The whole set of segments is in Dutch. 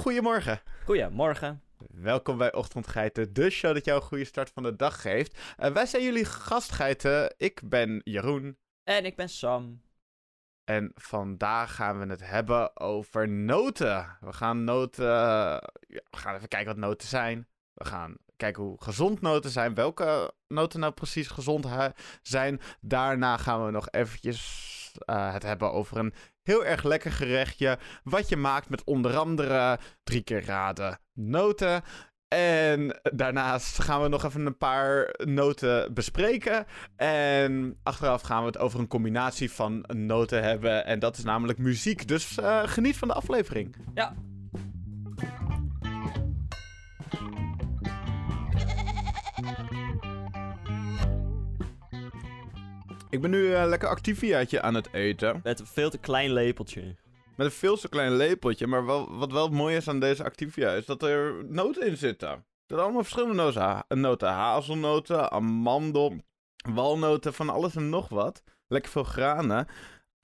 goedemorgen. Goedemorgen. Welkom bij Ochtendgeiten, de show dat jou een goede start van de dag geeft. Uh, wij zijn jullie gastgeiten. Ik ben Jeroen. En ik ben Sam. En vandaag gaan we het hebben over noten. We gaan noten. Ja, we gaan even kijken wat noten zijn. We gaan kijken hoe gezond noten zijn. Welke noten nou precies gezond zijn. Daarna gaan we nog eventjes uh, het hebben over een heel erg lekker gerechtje. Wat je maakt met onder andere drie keer raden noten. En daarnaast gaan we nog even een paar noten bespreken. En achteraf gaan we het over een combinatie van noten hebben. En dat is namelijk muziek. Dus uh, geniet van de aflevering. Ja. Ik ben nu uh, lekker activiaatje aan het eten. Met een veel te klein lepeltje. Met een veel te klein lepeltje. Maar wel, wat wel mooi is aan deze Activia is dat er noten in zitten. Er zijn allemaal verschillende noten. noten. Hazelnoten, amandel, walnoten, van alles en nog wat. Lekker veel granen.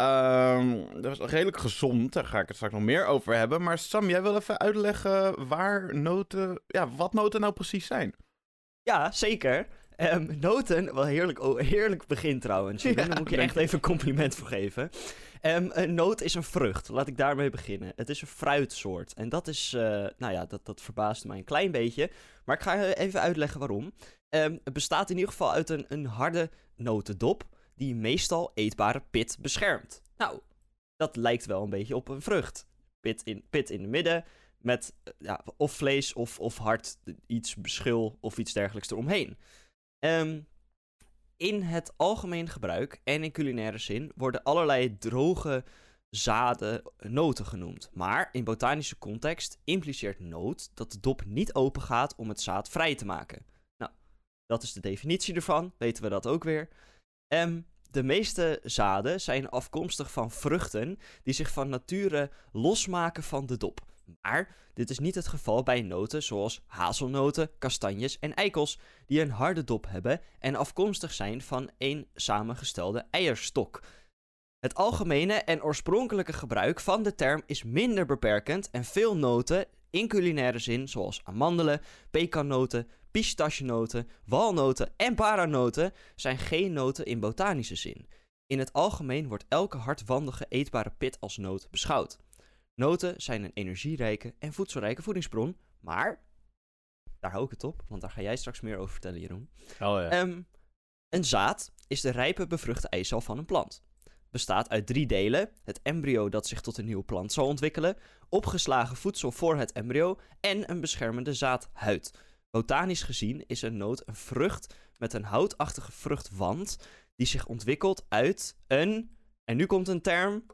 Um, dat was redelijk gezond, daar ga ik het straks nog meer over hebben. Maar Sam, jij wil even uitleggen waar noten, ja, wat noten nou precies zijn? Ja, zeker. Um, noten, wel heerlijk, oh, heerlijk begin trouwens. Ja, Daar moet je echt even een compliment voor geven. Um, een noot is een vrucht, laat ik daarmee beginnen. Het is een fruitsoort. En dat is, uh, nou ja, dat, dat verbaast mij een klein beetje. Maar ik ga even uitleggen waarom. Um, het bestaat in ieder geval uit een, een harde notendop, die meestal eetbare pit beschermt. Nou, dat lijkt wel een beetje op een vrucht. Pit in, pit in de midden, met uh, ja, of vlees of, of hard iets schil of iets dergelijks eromheen. Um, in het algemeen gebruik en in culinaire zin worden allerlei droge zaden noten genoemd. Maar in botanische context impliceert noot dat de dop niet open gaat om het zaad vrij te maken. Nou, dat is de definitie ervan, weten we dat ook weer. Um, de meeste zaden zijn afkomstig van vruchten die zich van nature losmaken van de dop. Maar dit is niet het geval bij noten zoals hazelnoten, kastanjes en eikels, die een harde dop hebben en afkomstig zijn van één samengestelde eierstok. Het algemene en oorspronkelijke gebruik van de term is minder beperkend en veel noten in culinaire zin, zoals amandelen, pekannoten, pistachenoten, walnoten en paranoten, zijn geen noten in botanische zin. In het algemeen wordt elke hardwandige eetbare pit als noot beschouwd. Noten zijn een energierijke en voedselrijke voedingsbron, maar daar hou ik het op, want daar ga jij straks meer over vertellen, Jeroen. Oh ja. Ehm, een zaad is de rijpe bevruchte eicel van een plant. Bestaat uit drie delen: het embryo dat zich tot een nieuwe plant zal ontwikkelen, opgeslagen voedsel voor het embryo en een beschermende zaadhuid. Botanisch gezien is een noot een vrucht met een houtachtige vruchtwand die zich ontwikkelt uit een. En nu komt een term.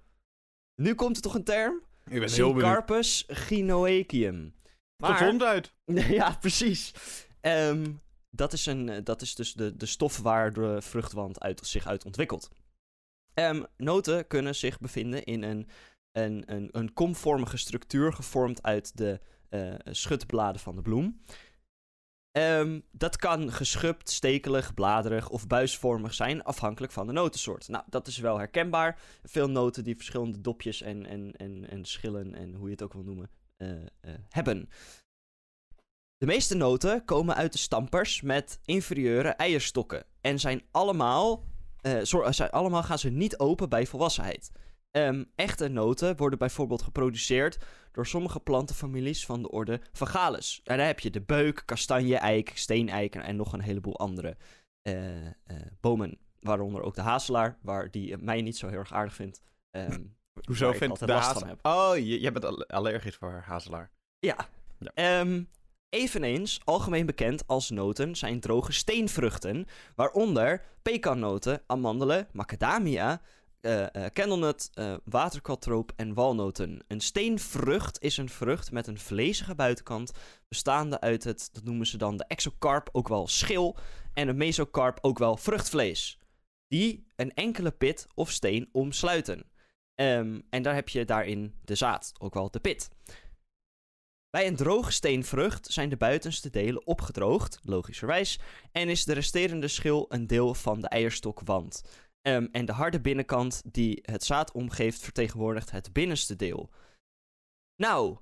Nu komt er toch een term? Ik ben heel Carpus gynoecium. Maar, Gezond uit. ja, precies. Um, dat, is een, dat is dus de, de stof waar de vruchtwand uit, zich uit ontwikkelt. Um, noten kunnen zich bevinden in een, een, een, een komvormige structuur gevormd uit de uh, schutbladen van de bloem. Um, dat kan geschupt, stekelig, bladerig of buisvormig zijn, afhankelijk van de notensoort. Nou, dat is wel herkenbaar. Veel noten die verschillende dopjes en, en, en, en schillen en hoe je het ook wil noemen, uh, uh, hebben. De meeste noten komen uit de stampers met inferieure eierstokken en zijn allemaal, uh, zijn allemaal gaan ze niet open bij volwassenheid. Um, echte noten worden bijvoorbeeld geproduceerd door sommige plantenfamilies van de orde Vagalis. En daar heb je de beuk, kastanje-eik, steeneik en nog een heleboel andere uh, uh, bomen. Waaronder ook de hazelaar, waar die mij niet zo heel erg aardig vindt. Um, Hoezo vindt de hazelaar? Oh, je, bent allergisch voor hazelaar. Ja. ja. Um, Eveneens, algemeen bekend als noten, zijn droge steenvruchten, waaronder pekannoten, amandelen, macadamia, uh, uh, candlenut, uh, waterkaltroop en walnoten. Een steenvrucht is een vrucht met een vlezige buitenkant, bestaande uit het, dat noemen ze dan de exocarp, ook wel schil, en een mesocarp, ook wel vruchtvlees. Die een enkele pit of steen omsluiten. Um, en daar heb je daarin de zaad, ook wel de pit. Bij een droge steenvrucht zijn de buitenste delen opgedroogd, logischerwijs, en is de resterende schil een deel van de eierstokwand. Um, en de harde binnenkant die het zaad omgeeft vertegenwoordigt het binnenste deel. Nou,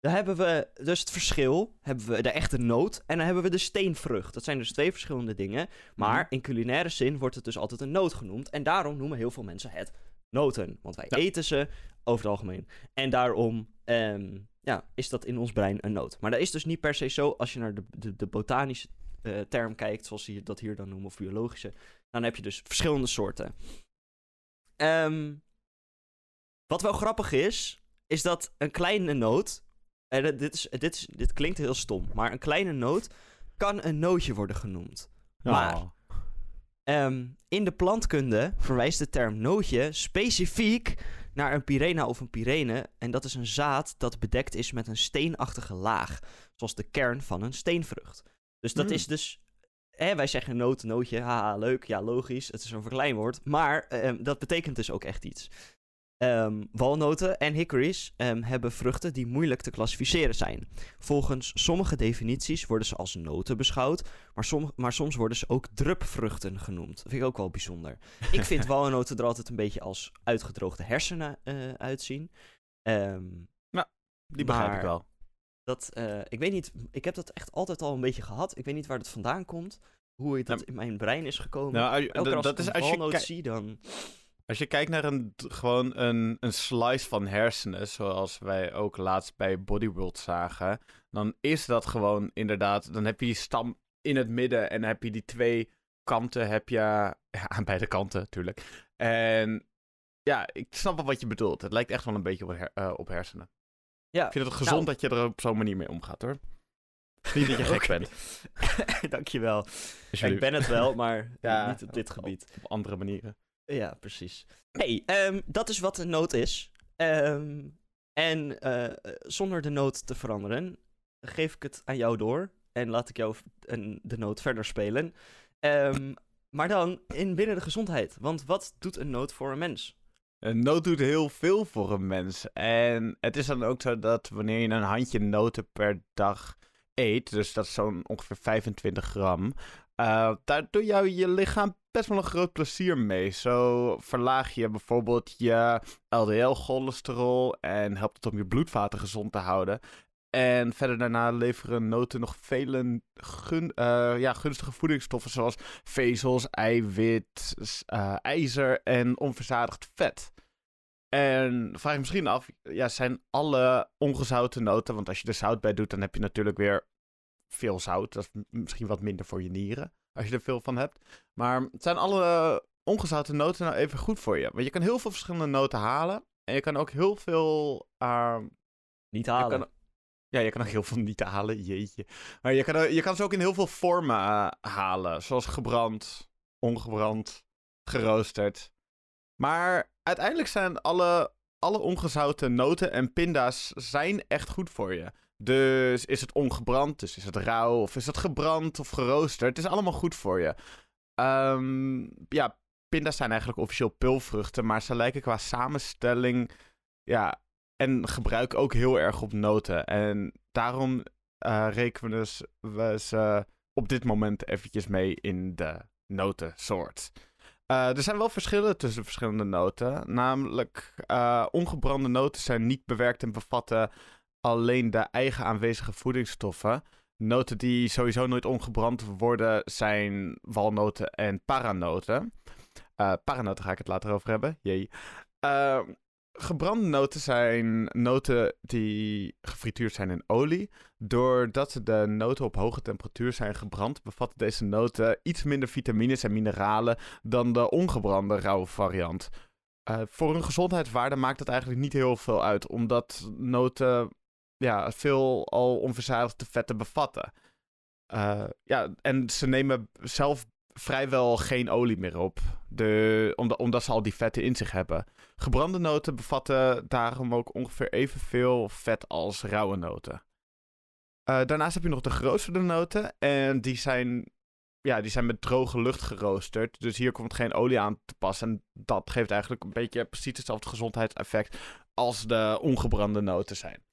Dan hebben we dus het verschil, hebben we de echte noot en dan hebben we de steenvrucht. Dat zijn dus twee verschillende dingen, maar Mhm. in culinaire zin wordt het dus altijd een noot genoemd. En daarom noemen heel veel mensen het noten, want wij Ja. eten ze over het algemeen. En daarom ehm, ja, is dat in ons brein een noot. Maar dat is dus niet per se zo als je naar de, de, de botanische eh, term kijkt, zoals ze dat hier dan noemen, of biologische. Dan heb je dus verschillende soorten. Ehm, wat wel grappig is, is dat een kleine noot. En dit, is, dit, is, dit klinkt heel stom, maar een kleine noot kan een nootje worden genoemd. Maar Oh. Ehm, in de plantkunde verwijst de term nootje specifiek naar een pyrena of een pyrene. En dat is een zaad dat bedekt is met een steenachtige laag. Zoals de kern van een steenvrucht. Dus dat Hmm. is dus... Hè, wij zeggen noot, nootje, haha, leuk, ja, logisch. Het is een verkleinwoord. Maar ehm, dat betekent dus ook echt iets. Ehm, walnoten en hickories ehm, hebben vruchten die moeilijk te klassificeren zijn. Volgens sommige definities worden ze als noten beschouwd, maar, som, maar soms worden ze ook drupvruchten genoemd. Dat vind ik ook wel bijzonder. Ik vind walnoten er altijd een beetje als uitgedroogde hersenen eh, uitzien. Ehm, Die begrijp maar- ik wel. Dat, eh, ik weet niet, ik heb dat echt altijd al een beetje gehad. Ik weet niet waar dat vandaan komt, hoe het dat in mijn brein is gekomen. Nou, Elke keer als dat ik is als je, zie, dan... als je kijkt naar een, gewoon een, een slice van hersenen, zoals wij ook laatst bij Bodyworld zagen, dan is dat gewoon inderdaad, dan heb je die stam in het midden en heb je die twee kanten, heb je, ja, aan beide kanten natuurlijk. En ja, ik snap wel wat je bedoelt. Het lijkt echt wel een beetje op, her- eh, op hersenen. Ja, Ik vind het gezond nou. dat je er op zo'n manier mee omgaat hoor. Niet dat je gek bent. Dankjewel. Ja, ik ben het wel, maar Ja, niet op dit gebied. Op andere manieren. Ja, precies. hey, ehm, dat is wat een noot is. Ehm, en eh, zonder de noot te veranderen, geef ik het aan jou door. En laat ik jou een, de noot verder spelen. Ehm, maar dan in binnen de gezondheid. Want wat doet een noot voor een mens? Noot doet heel veel voor een mens. En het is dan ook zo dat wanneer je een handje noten per dag eet, dus dat is zo'n ongeveer 25 gram, eh, daar doe jou je lichaam best wel een groot plezier mee. Zo verlaag je bijvoorbeeld je LDL-cholesterol en helpt het om je bloedvaten gezond te houden. En verder daarna leveren noten nog vele gun, eh, ja, gunstige voedingsstoffen zoals vezels, eiwit, eh, ijzer en onverzadigd vet. En vraag je misschien af, ja, zijn alle ongezouten noten, want als je er zout bij doet, dan heb je natuurlijk weer veel zout. Dat is misschien wat minder voor je nieren, als je er veel van hebt. Maar zijn alle ongezouten noten nou even goed voor je? Want je kan heel veel verschillende noten halen. En je kan ook heel veel ehm, Niet halen. Ja, je kan ook heel veel niet halen, jeetje. Maar je kan, je kan ze ook in heel veel vormen eh, halen. Zoals gebrand, ongebrand, geroosterd. Maar uiteindelijk zijn alle, alle ongezouten noten en pinda's zijn echt goed voor je. Dus is het ongebrand, dus is het rauw, of is het gebrand of geroosterd. Het is allemaal goed voor je. Ehm, ja, pinda's zijn eigenlijk officieel pulvruchten, maar ze lijken qua samenstelling ja, en gebruik ook heel erg op noten. En daarom eh, rekenen we, dus, we ze op dit moment eventjes mee in de notensoort. Eh, er zijn wel verschillen tussen verschillende noten. Namelijk, eh, ongebrande noten zijn niet bewerkt en bevatten alleen de eigen aanwezige voedingsstoffen. Noten die sowieso nooit ongebrand worden zijn walnoten en paranoten. Eh paranoten ga ik het later over hebben. Jee. Gebrande noten zijn noten die gefrituurd zijn in olie. Doordat de noten op hoge temperatuur zijn gebrand, bevatten deze noten iets minder vitamines en mineralen dan de ongebrande rauwe variant. Eh, voor hun gezondheidswaarde maakt dat eigenlijk niet heel veel uit, omdat noten ja, veel al onverzadigde vetten bevatten. Eh, ja, en ze nemen zelf vrijwel geen olie meer op, de, omdat, omdat ze al die vetten in zich hebben. Gebrande noten bevatten daarom ook ongeveer evenveel vet als rauwe noten. Eh, daarnaast heb je nog de geroosterde noten. En die zijn, ja, die zijn met droge lucht geroosterd. Dus hier komt geen olie aan te passen. En dat geeft eigenlijk een beetje precies hetzelfde gezondheidseffect als de ongebrande noten zijn.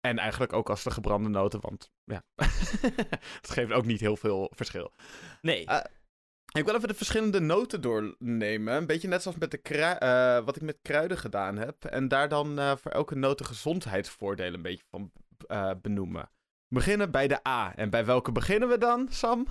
En eigenlijk ook als de gebrande noten, want ja, het geeft ook niet heel veel verschil. Nee. Eh, ik wil even de verschillende noten doornemen. Een beetje net zoals met de krui- eh, wat ik met kruiden gedaan heb. En daar dan eh, voor elke noot de gezondheidsvoordelen een beetje van eh, benoemen. We beginnen bij de A. En bij welke beginnen we dan, Sam?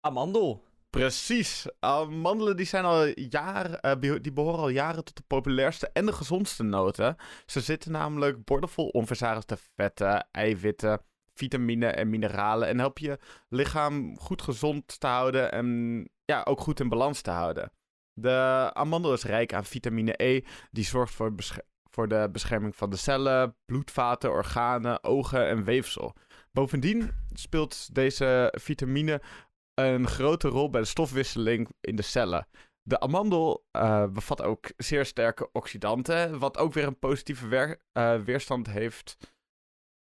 Amandel. Precies. Amandelen die zijn al jaren, die behoren al jaren tot de populairste en de gezondste noten. Ze zitten namelijk bordenvol onverzadigde vetten, eiwitten, vitamine en mineralen. En helpen je lichaam goed gezond te houden en ja, ook goed in balans te houden. De amandel is rijk aan vitamine E, die zorgt voor, voor de bescherming van de cellen, bloedvaten, organen, ogen en weefsel. Bovendien speelt deze vitamine een grote rol bij de stofwisseling in de cellen. De amandel eh, bevat ook zeer sterke oxidanten, wat ook weer een positieve eh, weerstand heeft.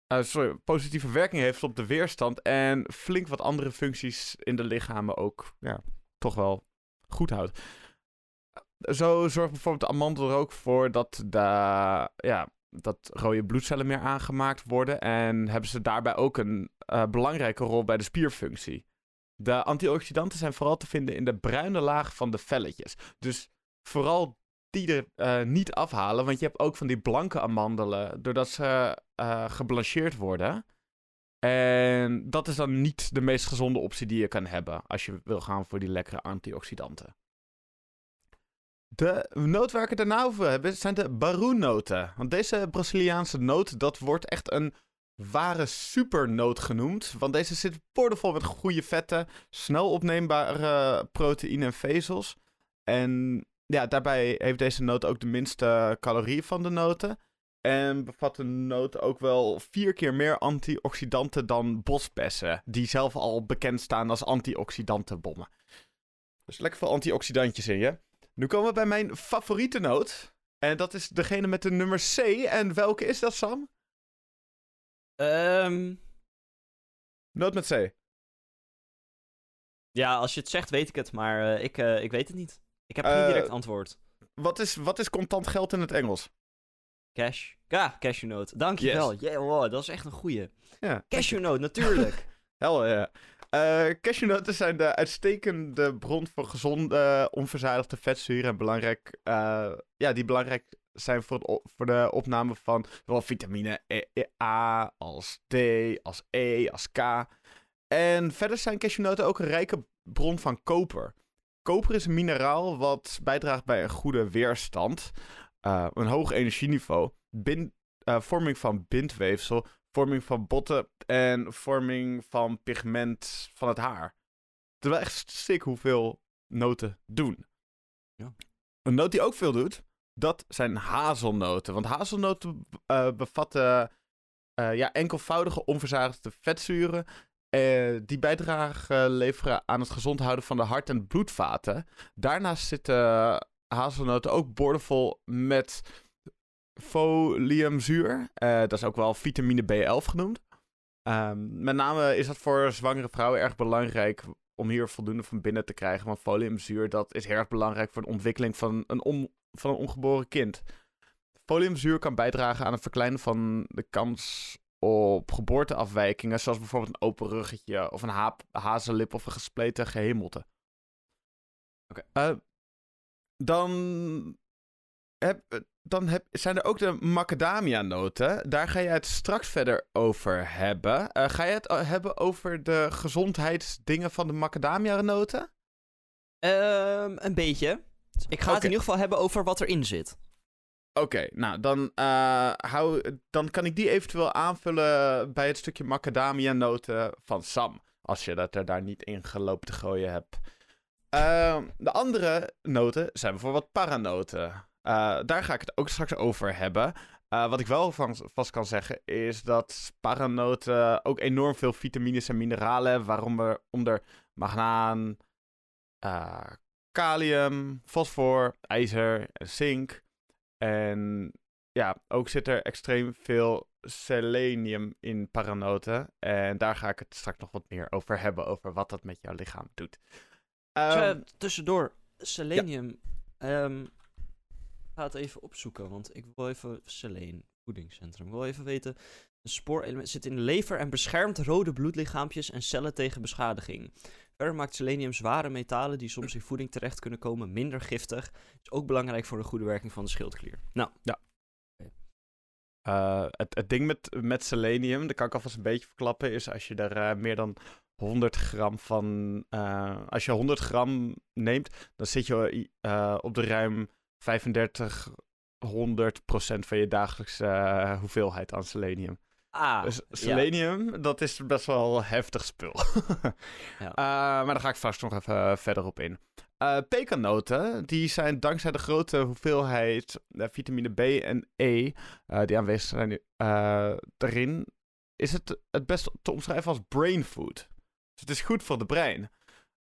Eh, positieve werking heeft op de weerstand en flink wat andere functies in de lichamen ook ja, toch wel goed houdt. Zo zorgt bijvoorbeeld de amandel er ook voor dat, de, ja, dat rode bloedcellen meer aangemaakt worden. En hebben ze daarbij ook een eh, belangrijke rol bij de spierfunctie. De antioxidanten zijn vooral te vinden in de bruine laag van de velletjes. Dus vooral die er eh, niet afhalen, want je hebt ook van die blanke amandelen, doordat ze eh, geblancheerd worden. En dat is dan niet de meest gezonde optie die je kan hebben als je wil gaan voor die lekkere antioxidanten. De noot waar ik het daarna over heb, zijn de baroennoten. Want deze Braziliaanse noot, dat wordt echt een ware supernoot genoemd. Want deze zit boordevol met goede vetten, snel opneembare proteïne en vezels. En ja, daarbij heeft deze noot ook de minste calorieën van de noten. En bevat de noot ook wel vier keer meer antioxidanten dan bosbessen. Die zelf al bekend staan als antioxidantenbommen. Dus lekker veel antioxidantjes in je. Nu komen we bij mijn favoriete noot. En dat is degene met de nummer C. En welke is dat, Sam? Ehm, Noot met C. ja, als je het zegt, weet ik het, maar eh, ik, eh, ik weet het niet. Ik heb Eh, geen direct antwoord. Wat is, wat is contant geld in het Engels? Cash. Ja, cashewnoot. Dankjewel. Yes. Yeah, wow, dat is echt een goeie. Ja. Cashewnoot, natuurlijk. Hel ja. Eh, cashewnoten zijn de uitstekende bron voor gezonde, onverzadigde vetzuren. En belangrijk, eh, ja, die belangrijk zijn voor, het voor de opname van zowel vitamine E- E- A als D, als E, als K. En verder zijn cashewnoten ook een rijke bron van koper. Koper is een mineraal wat bijdraagt bij een goede weerstand, eh, een hoog energieniveau, bind, eh, vorming van bindweefsel, vorming van botten en vorming van pigment van het haar. Wel echt sick hoeveel noten doen. Ja. Een noot die ook veel doet, dat zijn hazelnoten. Want hazelnoten eh, bevatten ja, enkelvoudige onverzadigde vetzuren. Eh, die bijdragen leveren aan het gezond houden van de hart- en bloedvaten. Daarnaast zitten hazelnoten ook boordevol met foliumzuur. Eh, dat is ook wel vitamine B11 genoemd. Ehm, met name is dat voor zwangere vrouwen erg belangrijk om hier voldoende van binnen te krijgen. Want foliumzuur dat is heel erg belangrijk voor de ontwikkeling van een, van een ongeboren kind. Foliumzuur kan bijdragen aan het verkleinen van de kans op geboorteafwijkingen, zoals bijvoorbeeld een open ruggetje of een haap, hazellip of een gespleten gehemelte. Oké. Eh, dan heb, dan heb, zijn er ook de macadamia-noten. Daar ga je het straks verder over hebben. Eh, ga je het eh, hebben over de gezondheidsdingen van de macadamia-noten? Ehm, een beetje. Ik ga het in ieder geval hebben over wat erin zit. Oké, nou dan, eh, hou, dan kan ik die eventueel aanvullen bij het stukje macadamia-noten van Sam. Als je dat er daar niet in gelopen te gooien hebt. Ehm, de andere noten zijn bijvoorbeeld paranoten. Eh, daar ga ik het ook straks over hebben. Eh, wat ik wel vast kan zeggen is dat paranoten ook enorm veel vitamines en mineralen hebben. Waaronder onder magnaan, kalium, fosfor, ijzer en zink. En ja, ook zit er extreem veel selenium in paranoten. En daar ga ik het straks nog wat meer over hebben, over wat dat met jouw lichaam doet. Ehm, Tja, tussendoor, selenium. Ehm, ik ga het even opzoeken, want ik wil even Seleen, voedingscentrum. Ik wil even weten, een spoorelement zit in de lever en beschermt rode bloedlichaampjes en cellen tegen beschadiging. Verder maakt selenium zware metalen die soms in voeding terecht kunnen komen minder giftig. Is ook belangrijk voor de goede werking van de schildklier. Nou, Ja. Eh, het, het ding met, met selenium, dat kan ik alvast een beetje verklappen, is als je er eh, meer dan 100 gram van. eh, als je 100 gram neemt, dan zit je op de ruim 35, 100 procent van je dagelijkse hoeveelheid aan selenium. Ah, Dus ja. selenium, dat is best wel heftig spul. Ja. Eh, maar daar ga ik vast nog even eh, verder op in. Pekanoten, die zijn dankzij de grote hoeveelheid vitamine B en E die aanwezig zijn daarin, is het het best te omschrijven als brain food. Dus het is goed voor de brein.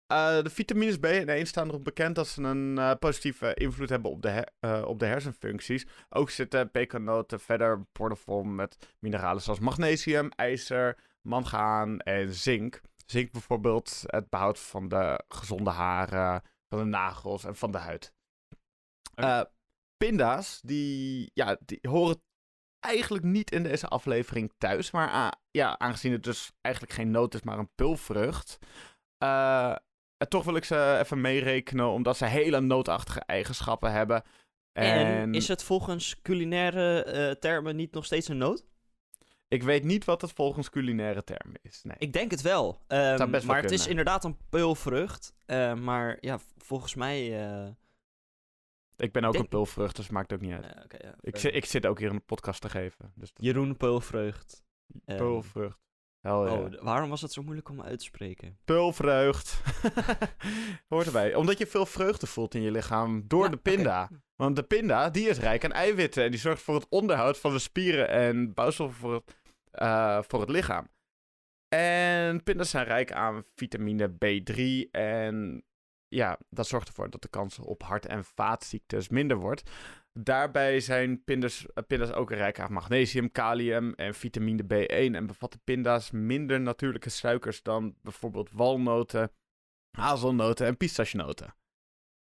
Eh, de vitamines B en E staan erop bekend dat ze een eh, positieve invloed hebben op de, her- eh, op de hersenfuncties. Ook zitten pekanoten verder boordevol met mineralen zoals magnesium, ijzer, mangaan en zink. Zink bijvoorbeeld het behoud van de gezonde haren, van de nagels en van de huid. Pinda's, die, ja, die horen eigenlijk niet in deze aflevering thuis. Maar ja, aangezien het dus eigenlijk geen noot is, maar een pulvrucht. eh, en toch wil ik ze even meerekenen, omdat ze hele nootachtige eigenschappen hebben. En, En, is het volgens culinaire eh, termen niet nog steeds een noot? ik weet niet wat het volgens culinaire termen is. Nee. Ik denk het wel. Ehm, wel maar het is inderdaad een peulvrucht. eh, maar ja, volgens mij... eh, Ik ben ook denk- een pulvrucht, dus maakt ook niet uit. eh, ja, Ik, ik zit ook hier een podcast te geven. Dus dat- Jeroen Peulvrucht. ehm, pulvrucht. Hell. Oh, waarom was het zo moeilijk om uit te spreken? Pulvreugd. Hoort erbij. Omdat je veel vreugde voelt in je lichaam door Ja, de pinda. Want de pinda, die is rijk aan eiwitten. En die zorgt voor het onderhoud van de spieren en bouwstoffen voor het, eh, voor het lichaam. En pinda's zijn rijk aan vitamine B3. En ja, dat zorgt ervoor dat de kans op hart- en vaatziektes minder wordt. Daarbij zijn pindas, eh, pinda's ook rijk aan magnesium, kalium en vitamine B1. En bevatten pinda's minder natuurlijke suikers dan bijvoorbeeld walnoten, hazelnoten en pistachenoten.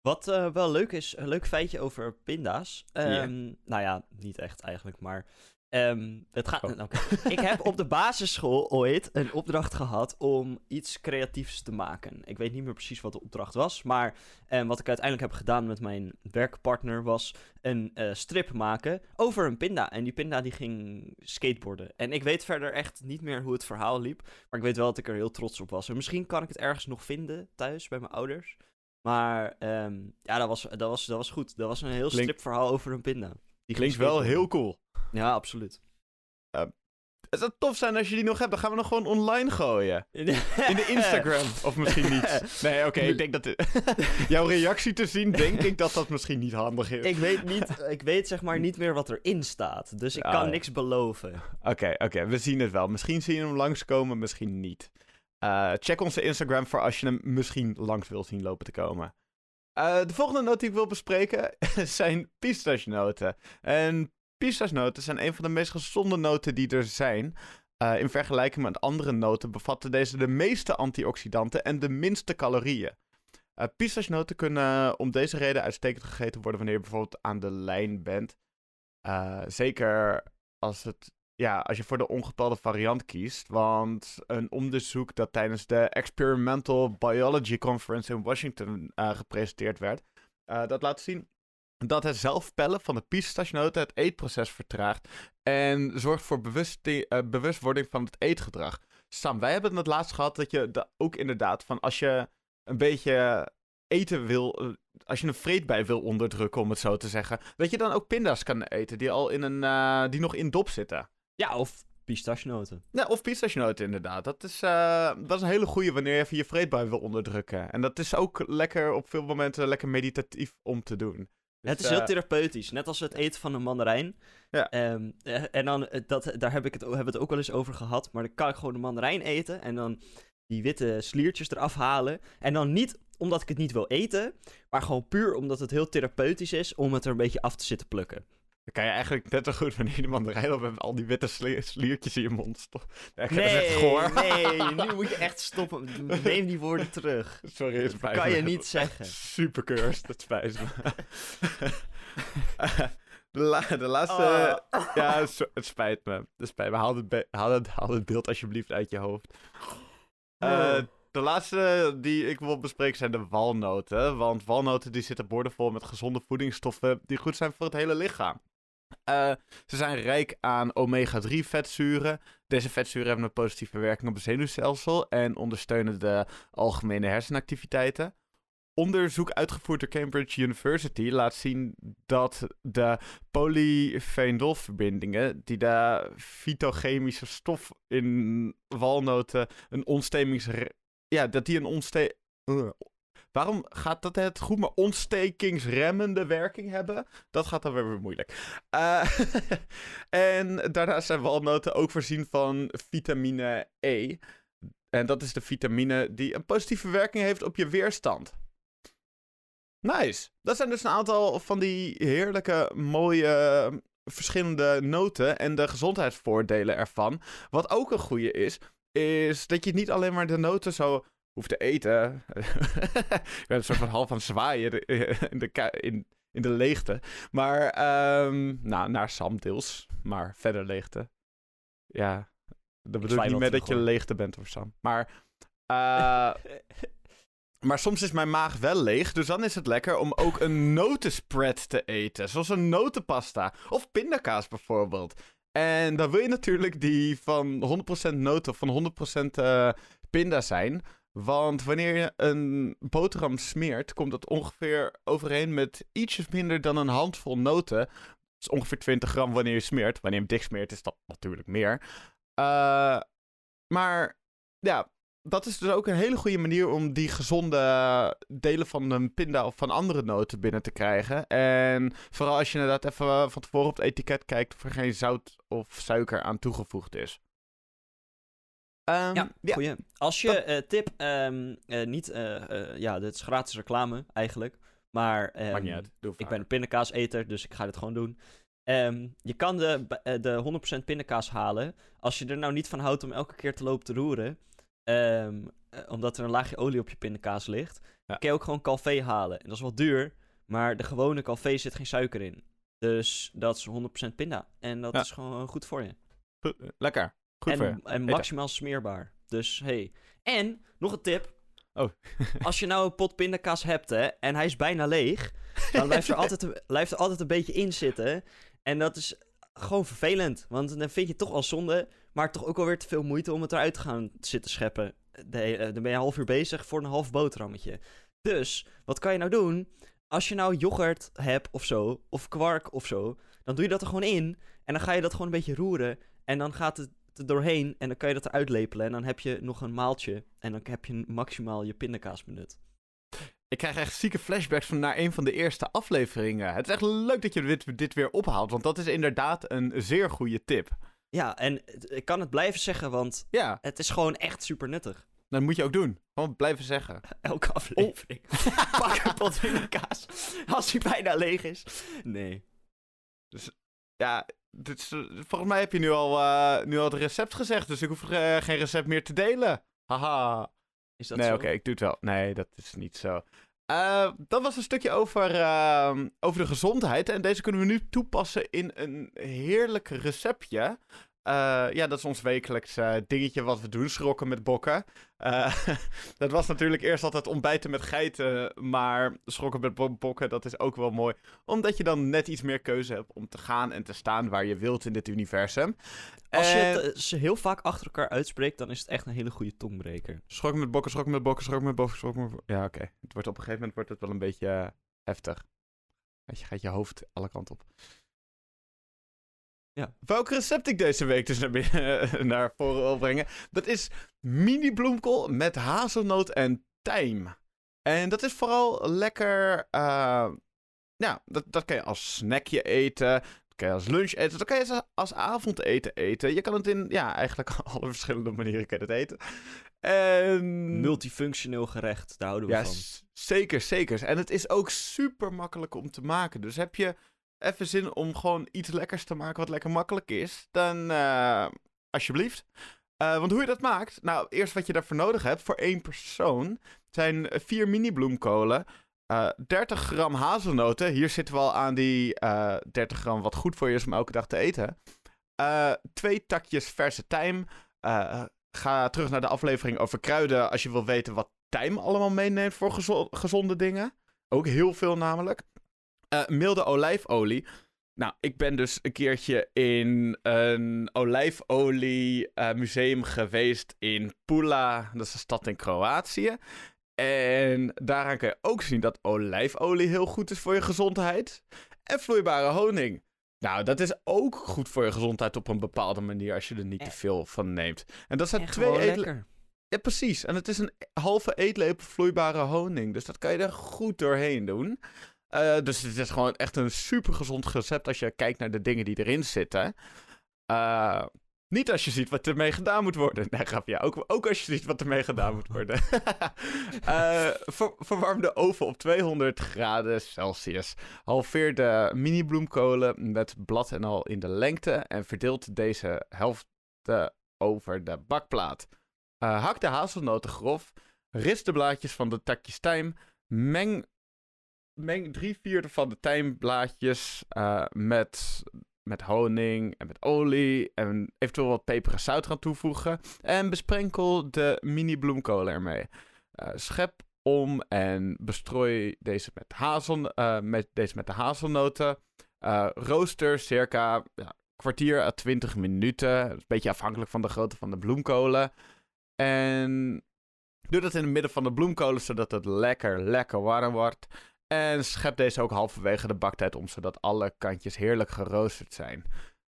Wat eh, wel leuk is, een leuk feitje over pinda's. Ehm, Nou ja, niet echt eigenlijk, maar... ehm, het gaat, Oh. oké. Ik heb op de basisschool ooit een opdracht gehad om iets creatiefs te maken. Ik weet niet meer precies wat de opdracht was, maar ehm, wat ik uiteindelijk heb gedaan met mijn werkpartner was een eh, strip maken over een pinda. En die pinda die ging skateboarden. En ik weet verder echt niet meer hoe het verhaal liep, maar ik weet wel dat ik er heel trots op was. En misschien kan ik het ergens nog vinden thuis bij mijn ouders. Maar ehm, ja, dat was, dat, was, dat was goed. Dat was een heel Klink- stripverhaal over een pinda. Die Klinkt wel heel cool. Ja, absoluut. Het zou tof zijn als je die nog hebt. Dan gaan we nog gewoon online gooien. In de Instagram. of misschien niet. Nee, oké. ik denk dat... Jouw reactie te zien, denk ik dat dat misschien niet handig is. ik weet niet, ik weet zeg maar niet meer wat erin staat. Dus ik Ah, kan ja. niks beloven. Oké, oké. we zien het wel. Misschien zie je hem langskomen, misschien niet. Eh, check onze Instagram voor als je hem misschien langs wilt zien lopen te komen. Eh, de volgende noot die ik wil bespreken zijn pistachenoten. En pistachenoten zijn een van de meest gezonde noten die er zijn. Eh, in vergelijking met andere noten bevatten deze de meeste antioxidanten en de minste calorieën. Eh pistachenoten kunnen om deze reden uitstekend gegeten worden wanneer je bijvoorbeeld aan de lijn bent. Eh, zeker als, het, ja, als je voor de ongepelde variant kiest. Want een onderzoek dat tijdens de Experimental Biology Conference in Washington eh, gepresenteerd werd, eh, dat laat zien dat het zelf pellen van de pistachenoten het eetproces vertraagt en zorgt voor eh, bewustwording van het eetgedrag. Sam, wij hebben het laatst gehad dat je da- ook inderdaad van als je een beetje eten wil, eh, als je een vreedbij wil onderdrukken, om het zo te zeggen, dat je dan ook pinda's kan eten die al in een, eh, die nog in dop zitten. Ja, of pistachenoten. Ja, of pistachenoten inderdaad. Dat is, dat is een hele goede wanneer je even je vreedbui wil onderdrukken. En dat is ook lekker op veel momenten lekker meditatief om te doen. Dus, het is heel eh, therapeutisch, net als het eten van een mandarijn. Ja. Ehm, eh, en dan, eh, dat, daar heb ik het, hebben we het ook wel eens over gehad. Maar dan kan ik gewoon een mandarijn eten en dan die witte sliertjes eraf halen. En dan niet omdat ik het niet wil eten, maar gewoon puur omdat het heel therapeutisch is om het er een beetje af te zitten plukken. Dan kan je eigenlijk net zo goed wanneer de mandarijn op hebt, al die witte sli- sliertjes in je mond dat is echt goor. nee, nu moet je echt stoppen. Neem die woorden terug. Sorry, het spijt kan me. je niet zeggen. Super cursed, het spijt me. de, la- de laatste... Oh. Ja, so- het spijt me. Het spijt me. Haal het, be- haal het, haal het beeld alsjeblieft uit je hoofd. Eh, Oh. de laatste die ik wil bespreken zijn de walnoten. Want walnoten die zitten boordevol met gezonde voedingsstoffen die goed zijn voor het hele lichaam. Uh, ze zijn rijk aan omega-3 vetzuren. Deze vetzuren hebben een positieve werking op het zenuwstelsel en ondersteunen de algemene hersenactiviteiten. Onderzoek uitgevoerd door Cambridge University laat zien dat de polyphenolverbindingen, die de fytochemische stof in walnoten een ontstekingsremende ja, dat die een ontste uh, Waarom gaat dat het goed, maar ontstekingsremmende werking hebben? Dat gaat dan weer moeilijk. Uh, en daarnaast zijn walnoten ook voorzien van vitamine E. En dat is de vitamine die een positieve werking heeft op je weerstand. Nice. Dat zijn dus een aantal van die heerlijke, mooie, verschillende noten en de gezondheidsvoordelen ervan. Wat ook een goede is, is dat je niet alleen maar de noten zo hoeft te eten. ik ben een soort van half aan het zwaaien in de, in, in de leegte. Maar, um, nou, naar Sam deels. Maar verder leegte. Ja, dat bedoel ik niet met dat je leegte bent of Sam. Maar, uh, maar soms is mijn maag wel leeg. Dus dan is het lekker om ook een notenspread te eten. Zoals een notenpasta. Of pindakaas bijvoorbeeld. En dan wil je natuurlijk die van 100% noten of van 100% uh, pinda zijn. Want wanneer je een boterham smeert, komt dat ongeveer overeen met ietsjes minder dan een handvol noten. Dat is ongeveer 20 gram wanneer je smeert. Wanneer je hem dik smeert, is dat natuurlijk meer. Uh, maar ja, dat is dus ook een hele goede manier om die gezonde delen van een pinda of van andere noten binnen te krijgen. En vooral als je inderdaad even van tevoren op het etiket kijkt of er geen zout of suiker aan toegevoegd is. Um, ja, goeie. Als je, uh, tip, um, uh, niet, uh, ja, dit is gratis reclame eigenlijk. Maar um, niet. Doe ik ben een pindakaaseter, dus ik ga dit gewoon doen. je kan de, de 100% pindakaas halen. Als je er nou niet van houdt om elke keer te lopen te roeren, omdat er een laagje olie op je pindakaas ligt, ja. kan je ook gewoon calvé halen. En dat is wel duur, maar de gewone calvé zit geen suiker in. Dus dat is 100% pinda. En dat ja. is gewoon goed voor je. Lekker en, en maximaal smeerbaar. Dus hey. En nog een tip. Oh. Als je nou een pot pindakaas hebt hè, en hij is bijna leeg, dan blijft er, altijd, blijft er altijd een beetje in zitten. En dat is gewoon vervelend. Want dan vind je het toch al zonde, maar toch ook alweer te veel moeite om het eruit te gaan zitten scheppen. De, dan ben je een half uur bezig voor een half boterhammetje. Dus, wat kan je nou doen? Als je nou yoghurt hebt of zo, of kwark of zo, dan doe je dat er gewoon in. En dan ga je dat gewoon een beetje roeren. En dan gaat het er doorheen en dan kan je dat eruit lepelen. En dan heb je nog een maaltje en dan heb je maximaal je pindakaas benut. Ik krijg echt zieke flashbacks van naar een van de eerste afleveringen. Het is echt leuk dat je dit, dit weer ophaalt, want dat is inderdaad een zeer goede tip. Ja, en ik kan het blijven zeggen, want ja. het is gewoon echt super nuttig. Dat moet je ook doen. Gewoon blijven zeggen. Elke aflevering. Oh. Pak een pot pindakaas als hij bijna leeg is. Nee. Dus ja, dit volgens mij heb je nu al, uh, nu al het recept gezegd, dus ik hoef uh, geen recept meer te delen. Haha. Is dat nee, oké, ik doe het wel. Nee, dat is niet zo. Uh, dat was een stukje over, ehm, over de gezondheid. En deze kunnen we nu toepassen in een heerlijk receptje. Uh, ja, dat is ons wekelijks uh, dingetje wat we doen, schrokken met bokken. Uh, dat was natuurlijk eerst altijd ontbijten met geiten, maar schrokken met bokken, dat is ook wel mooi. Omdat je dan net iets meer keuze hebt om te gaan en te staan waar je wilt in dit universum. Als je het heel vaak achter elkaar uitspreekt, dan is het echt een hele goede tongbreker. Schrokken met bokken, schrokken met bokken, schrokken met bokken, schrokken met bokken. Ja, oké. Okay. Het wordt op een gegeven moment wordt het wel een beetje heftig. Je gaat je hoofd alle kanten op. Ja. Welk recept ik deze week dus naar, naar voren wil brengen, dat is mini bloemkool met hazelnoot en tijm. En dat is vooral lekker, uh, ja, dat, dat kan je als snackje eten, dat kan je als lunch eten, dat kan je als avondeten eten. Je kan het in, ja, eigenlijk alle verschillende manieren kan je het eten. En... Multifunctioneel gerecht, daar houden we ja, van. Zeker, zeker. En het is ook super makkelijk om te maken. Dus heb je even zin om gewoon iets lekkers te maken wat lekker makkelijk is, dan uh, alsjeblieft. Uh, want hoe je dat maakt? Nou, eerst wat je daarvoor nodig hebt voor één persoon zijn vier mini bloemkolen. Uh, 30 gram hazelnoten. Hier zitten we al aan die 30 gram wat goed voor je is om elke dag te eten. twee takjes verse tijm. ga terug naar de aflevering over kruiden als je wil weten wat tijm allemaal meeneemt voor gezonde dingen. Ook heel veel namelijk. Uh, milde olijfolie. Nou, ik ben dus een keertje in een olijfolie uh, museum geweest in Pula. Dat is een stad in Kroatië. En daaraan kun je ook zien dat olijfolie heel goed is voor je gezondheid. En vloeibare honing. Nou, dat is ook goed voor je gezondheid op een bepaalde manier als je er niet te veel van neemt. En dat zijn twee lekker. Ja, precies. En het is een halve eetlepel vloeibare honing. Dus dat kan je er goed doorheen doen. Eh, dus het is gewoon echt een super gezond recept als je kijkt naar de dingen die erin zitten. Eh, niet als je ziet wat ermee gedaan moet worden. Nee, grapje. Ook, ook als je ziet wat ermee gedaan moet worden. Eh, ver- verwarm de oven op 200 graden Celsius. Halveer de mini bloemkolen met blad en al in de lengte. En verdeelt deze helft over de bakplaat. Hak de hazelnoten grof. Rist de blaadjes van de takjes tijm. Meng, meng drie vierde van de tijmblaadjes eh, met, met honing en met olie. En eventueel wat peper en zout gaan toevoegen. En besprenkel de mini bloemkolen ermee. Eh, schep om en bestrooi deze met, hazel, eh, met, deze met de hazelnoten. Rooster circa ja, kwartier à 20 minuten. Een beetje afhankelijk van de grootte van de bloemkolen. En doe dat in het midden van de bloemkolen, zodat het lekker, lekker warm wordt. En schep deze ook halverwege de baktijd om, zodat alle kantjes heerlijk geroosterd zijn.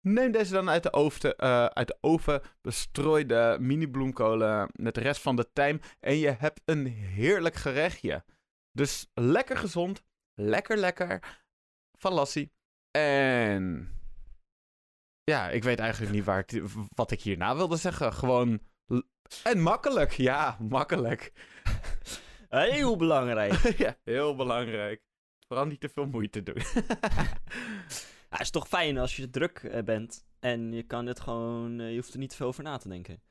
Neem deze dan uit de oven, eh, uit de oven bestrooi de mini bloemkolen met de rest van de tijm en je hebt een heerlijk gerechtje. Dus lekker gezond, lekker lekker, van Lassie. En ja, ik weet eigenlijk niet waar wat ik hierna wilde zeggen. Gewoon en makkelijk, ja, makkelijk. Heel belangrijk. ja, heel belangrijk. Vooral niet te veel moeite doen. Ja, het is toch fijn als je druk eh, bent en je kan het gewoon, eh, je hoeft er niet veel over na te denken.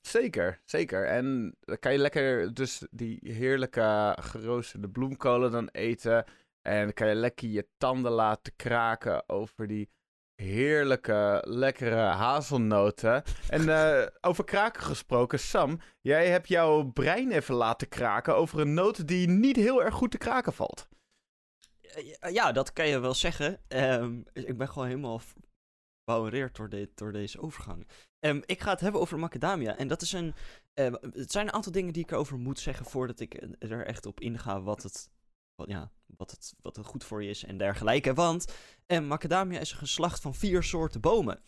Zeker, zeker. En dan kan je lekker dus die heerlijke geroosterde bloemkolen dan eten. En dan kan je lekker je tanden laten kraken over die heerlijke, lekkere hazelnoten. En eh, over kraken gesproken, Sam, jij hebt jouw brein even laten kraken over een noot die niet heel erg goed te kraken valt. Ja, dat kan je wel zeggen. Ehm, ik ben gewoon helemaal verbouwereerd door, door deze overgang. Ehm, ik ga het hebben over macadamia. En dat is een. eh, het zijn een aantal dingen die ik erover moet zeggen voordat ik er echt op inga wat het. Wat, ja, wat het, wat het goed voor je is en dergelijke. Want eh, macadamia is een geslacht van vier soorten bomen.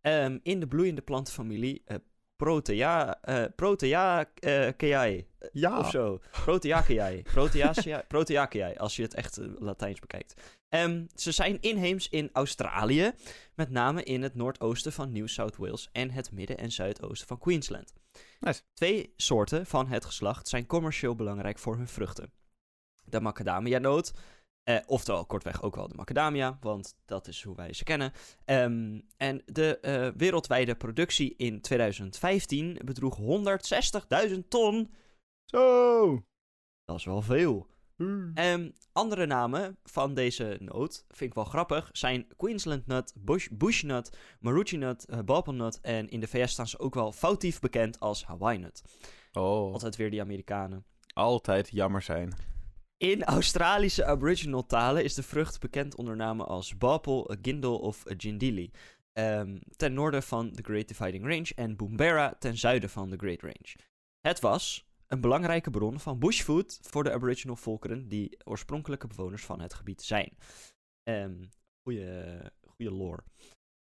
Ehm, in de bloeiende plantenfamilie eh Protea, eh Proteaceae. Ja. Of zo. Proteaceae. Proteaceae. Proteaceae, als je het echt Latijns bekijkt. Ehm, ze zijn inheems in Australië, met name in het noordoosten van New South Wales en het midden- en zuidoosten van Queensland. Nice. Twee soorten van het geslacht zijn commercieel belangrijk voor hun vruchten. De macadamia-noot, eh, oftewel kortweg ook wel de macadamia, want dat is hoe wij ze kennen. Ehm, en de eh, wereldwijde productie in 2015 bedroeg 160.000 ton. Zo. Dat is wel veel. Ehm, andere namen van deze noot, vind ik wel grappig, zijn Queensland nut, bush, bushnut, marucci nut, uh, en in de VS staan ze ook wel foutief bekend als Hawaii nut. Oh, Altijd weer die Amerikanen. altijd jammer zijn. In Australische aboriginal talen is de vrucht bekend onder namen als bapel, gindel of gindili. Ehm, ten noorden van de Great Dividing Range en Boombera ten zuiden van de Great Range. Het was een belangrijke bron van bushfood voor de aboriginal volkeren die oorspronkelijke bewoners van het gebied zijn. Ehm goeie, goeie lore.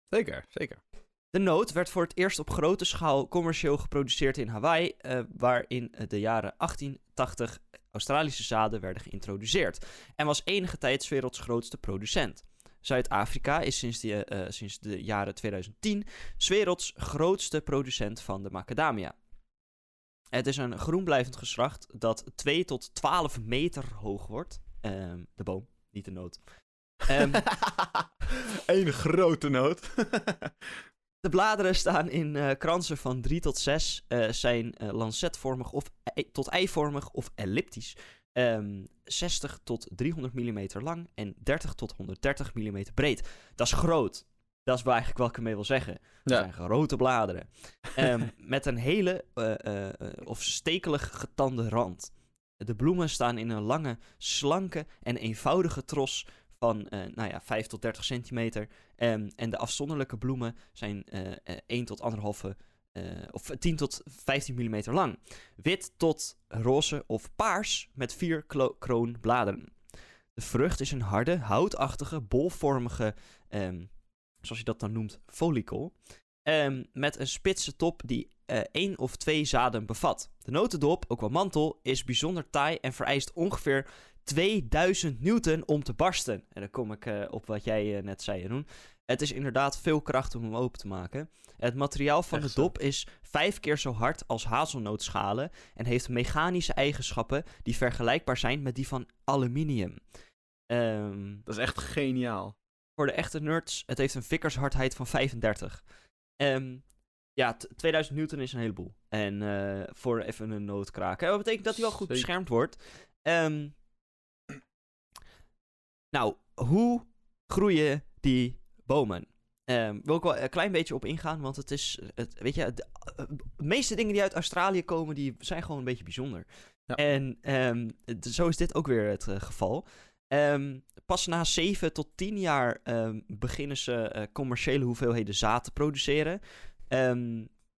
Zeker, zeker. De noot werd voor het eerst op grote schaal commercieel geproduceerd in Hawaii, eh, waar in de jaren 1880 Australische zaden werden geïntroduceerd en was enige tijd werelds grootste producent. Zuid-Afrika is sinds de, eh, sinds de jaren 2010 's werelds grootste producent van de macadamia. Het is een groenblijvend geslacht dat 2 tot 12 meter hoog wordt. Ehm, de boom, niet de noot. Ehm, Eén grote noot. De bladeren staan in eh, kransen van 3 tot 6, eh, zijn eh, lancetvormig of ei- tot eivormig of elliptisch. Ehm, 60 tot 300 mm lang en 30 tot 130 mm breed. Dat is groot. Dat is wel eigenlijk wat ik ermee wil zeggen. Dat zijn grote bladeren. Ehm, met een hele of stekelig getande rand. De bloemen staan in een lange, slanke en eenvoudige tros van eh, nou ja, 5 tot 30 centimeter. Ehm, en de afzonderlijke bloemen zijn eh, eh, 1 tot 1,5 eh, of 10 tot 15 mm lang. Wit tot roze of paars met vier kroonbladeren. De vrucht is een harde, houtachtige, bolvormige, ehm, zoals je dat dan noemt, follicle. ehm, met een spitse top die eh één of twee zaden bevat. De notendop, ook wel mantel, is bijzonder taai en vereist ongeveer 2000 newton om te barsten. En dan kom ik eh, op wat jij eh, net zei, Jeroen. Het is inderdaad veel kracht om hem open te maken. Het materiaal van Echt de zo. dop is vijf keer zo hard als hazelnootschalen en heeft mechanische eigenschappen die vergelijkbaar zijn met die van aluminium. Ehm, Dat is echt geniaal. voor de echte nerds, het heeft een vikkershardheid van 35. Ehm, ja, t- 2000 newton is een heleboel. En eh, voor even een noot kraken. Dat betekent dat hij wel goed beschermd wordt. Ehm, nou, hoe groeien die bomen? Ehm wil ik wel een klein beetje op ingaan, want het is, het, weet je, de, eh, de meeste dingen die uit Australië komen, die zijn gewoon een beetje bijzonder. Ja. En ehm, zo is dit ook weer het eh, geval. Ehm, pas na 7 tot 10 jaar beginnen ze eh, commerciële hoeveelheden zaad te produceren.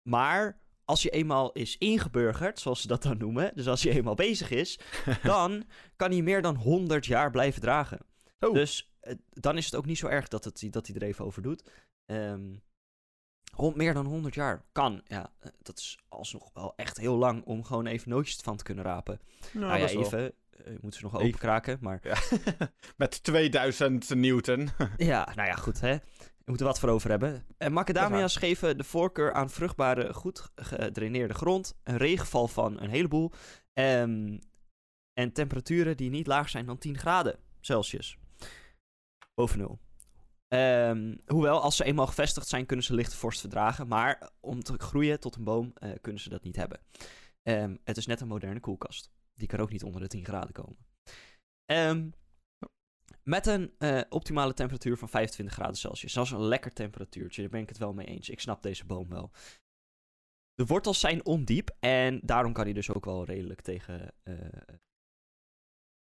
Maar als je eenmaal is ingeburgerd, zoals ze dat dan noemen, dus als je eenmaal bezig is, dan kan hij meer dan 100 jaar blijven dragen. Oh. Dus eh, dan is het ook niet zo erg dat, het, dat hij er even over doet. Ehm, hond- meer dan 100 jaar kan, ja. eh, Dat is alsnog wel echt heel lang om gewoon even nootjes van te kunnen rapen. Nou, nou ja, wel- even. eh, moeten ze nog Even. openkraken, maar Ja. Met 2000 newton. ja, nou ja, goed hè. We moeten wat voor over hebben. En macadamia's geven de voorkeur aan vruchtbare, goed gedraineerde grond, een regenval van een heleboel ehm, en temperaturen die niet laag zijn dan 10 graden Celsius. Nul. Ehm, hoewel, als ze eenmaal gevestigd zijn, kunnen ze lichte vorst verdragen. Maar om te groeien tot een boom, eh, kunnen ze dat niet hebben. Ehm, het is net een moderne koelkast. Die kan ook niet onder de 10 graden komen. Ehm, met een eh, optimale temperatuur van 25 graden Celsius. Dat een lekker temperatuurtje, daar ben ik het wel mee eens. Ik snap deze boom wel. De wortels zijn ondiep en daarom kan hij dus ook wel redelijk tegen eh,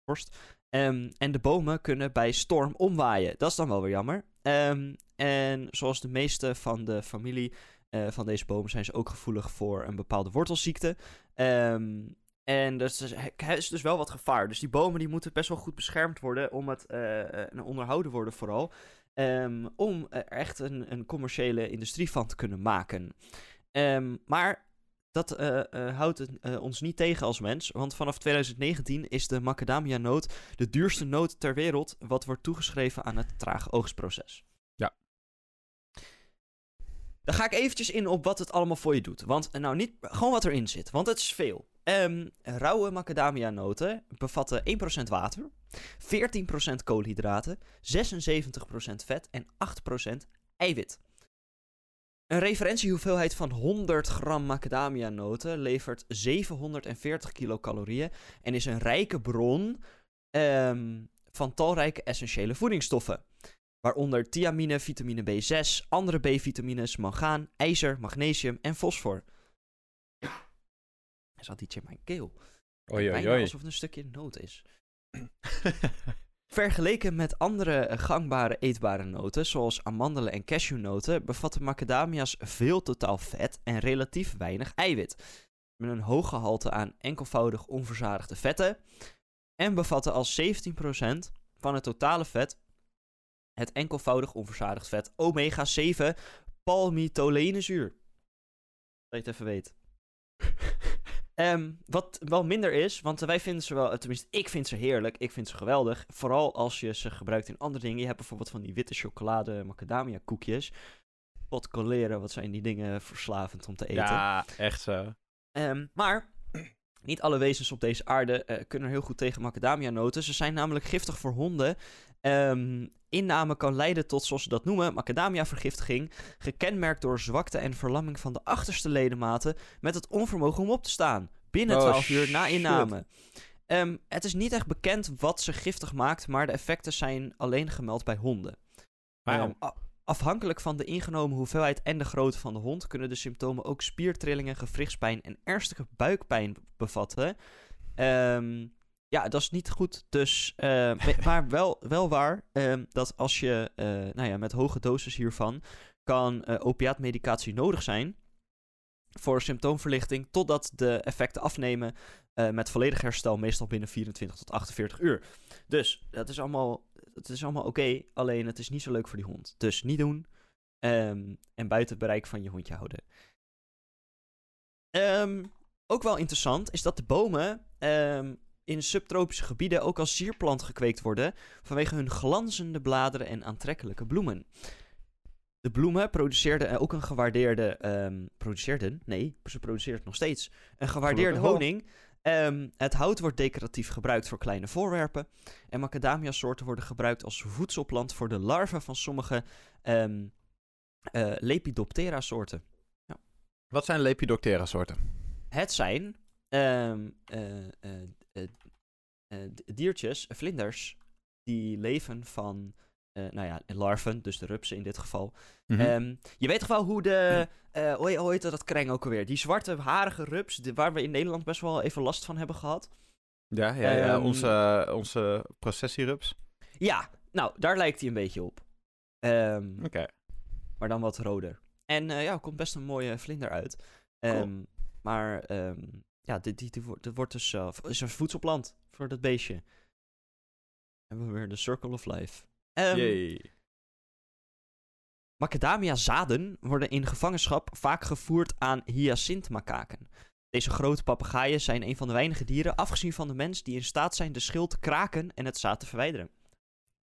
vorst. Ehm, en de bomen kunnen bij storm omwaaien. Dat is dan wel weer jammer. Ehm, en zoals de meeste van de familie eh, van deze bomen zijn ze ook gevoelig voor een bepaalde wortelziekte. Ehm, en dus, er is dus wel wat gevaar. Dus die bomen die moeten best wel goed beschermd worden om het eh, en onderhouden worden vooral. om er echt een, een commerciële industrie van te kunnen maken. Maar dat eh, eh, houdt het, eh, ons niet tegen als mens. Want vanaf 2019 is de macadamia-noot de duurste noot ter wereld. Wat wordt toegeschreven aan het trage oogstproces. Ja. Dan ga ik eventjes in op wat het allemaal voor je doet. Want nou niet gewoon wat erin zit, want het is veel. Ehm, rauwe macadamia-noten bevatten 1% water, 14% koolhydraten, 76% vet en 8% eiwit. Een referentiehoeveelheid van 100 gram macadamia-noten levert 740 kilocalorieën en is een rijke bron ehm, van talrijke essentiële voedingsstoffen. Waaronder thiamine, vitamine B6, andere B-vitamines, mangaan, ijzer, magnesium en fosfor. Er zat iets in mijn keel. Oei, Bijna alsof het een stukje noot is. Vergeleken met andere eh, gangbare eetbare noten, zoals amandelen en cashewnoten, bevatten macadamia's veel totaal vet en relatief weinig eiwit. Met een hoog gehalte aan enkelvoudig onverzadigde vetten. En bevatten als 17% van het totale vet het enkelvoudig onverzadigd vet omega-7 palmitolenezuur. Dat je het even weet. Ehm, wat wel minder is, want wij vinden ze wel, tenminste ik vind ze heerlijk, ik vind ze geweldig. Vooral als je ze gebruikt in andere dingen. Je hebt bijvoorbeeld van die witte chocolade macadamia koekjes. Pot coleren, wat zijn die dingen verslavend om te eten. ja, echt zo. Ehm, maar niet alle wezens op deze aarde eh, kunnen heel goed tegen macadamia-noten. Ze zijn namelijk giftig voor honden. Ehm, inname kan leiden tot, zoals ze dat noemen, macadamia-vergiftiging. Gekenmerkt door zwakte en verlamming van de achterste ledematen. Met het onvermogen om op te staan. Binnen Oh, 12 uur na inname. Ehm, het is niet echt bekend wat ze giftig maakt, maar de effecten zijn alleen gemeld bij honden. Wauw. Ehm, afhankelijk van de ingenomen hoeveelheid en de grootte van de hond kunnen de symptomen ook spiertrillingen, gewrichtspijn en ernstige buikpijn bevatten. Ehm, ja, dat is niet goed. Dus, maar wel, wel waar dat als je eh, nou ja, met hoge doses hiervan kan eh opiaatmedicatie nodig zijn voor symptoomverlichting totdat de effecten afnemen eh, met volledig herstel, meestal binnen 24 tot 48 uur. Dus dat is allemaal, het is allemaal oké, alleen het is niet zo leuk voor die hond. Dus niet doen ehm, en buiten het bereik van je hondje houden. Ehm, ook wel interessant is dat de bomen ehm, in subtropische gebieden ook als sierplant gekweekt worden vanwege hun glanzende bladeren en aantrekkelijke bloemen. De bloemen produceerden ook een gewaardeerde. ehm, produceerden? Nee, ze produceert nog steeds. Een gewaardeerde honing. Ehm, het hout wordt decoratief gebruikt voor kleine voorwerpen. En macadamia-soorten worden gebruikt als voedselplant voor de larven van sommige ehm eh, Lepidoptera-soorten. Wat zijn Lepidoptera soorten? Het zijn eh, eh, eh, eh, diertjes, eh, vlinders, die leven van, eh, nou ja, larven, dus de rupsen in dit geval. Mhm. Ehm, je weet toch wel hoe de, eh hoe, heet dat kreng ook alweer? Die zwarte harige rups, die- waar we in Nederland best wel even last van hebben gehad. ja, ja, ja ehm, onze, onze processierups. Ja, nou, daar lijkt hij een beetje op. Ehm, Oké. maar dan wat roder. En eh, ja, er komt best een mooie vlinder uit. Ehm, Maar ja, dit, dit, dit wordt- dit wordt dus eh, is een voedselplant voor dat beestje. Hebben we weer de Circle of Life. Ehm, Yay. Macadamia-zaden worden in gevangenschap vaak gevoerd aan hyacintmakaken. Deze grote papegaaien zijn een van de weinige dieren, afgezien van de mens, die in staat zijn de schil te kraken en het zaad te verwijderen.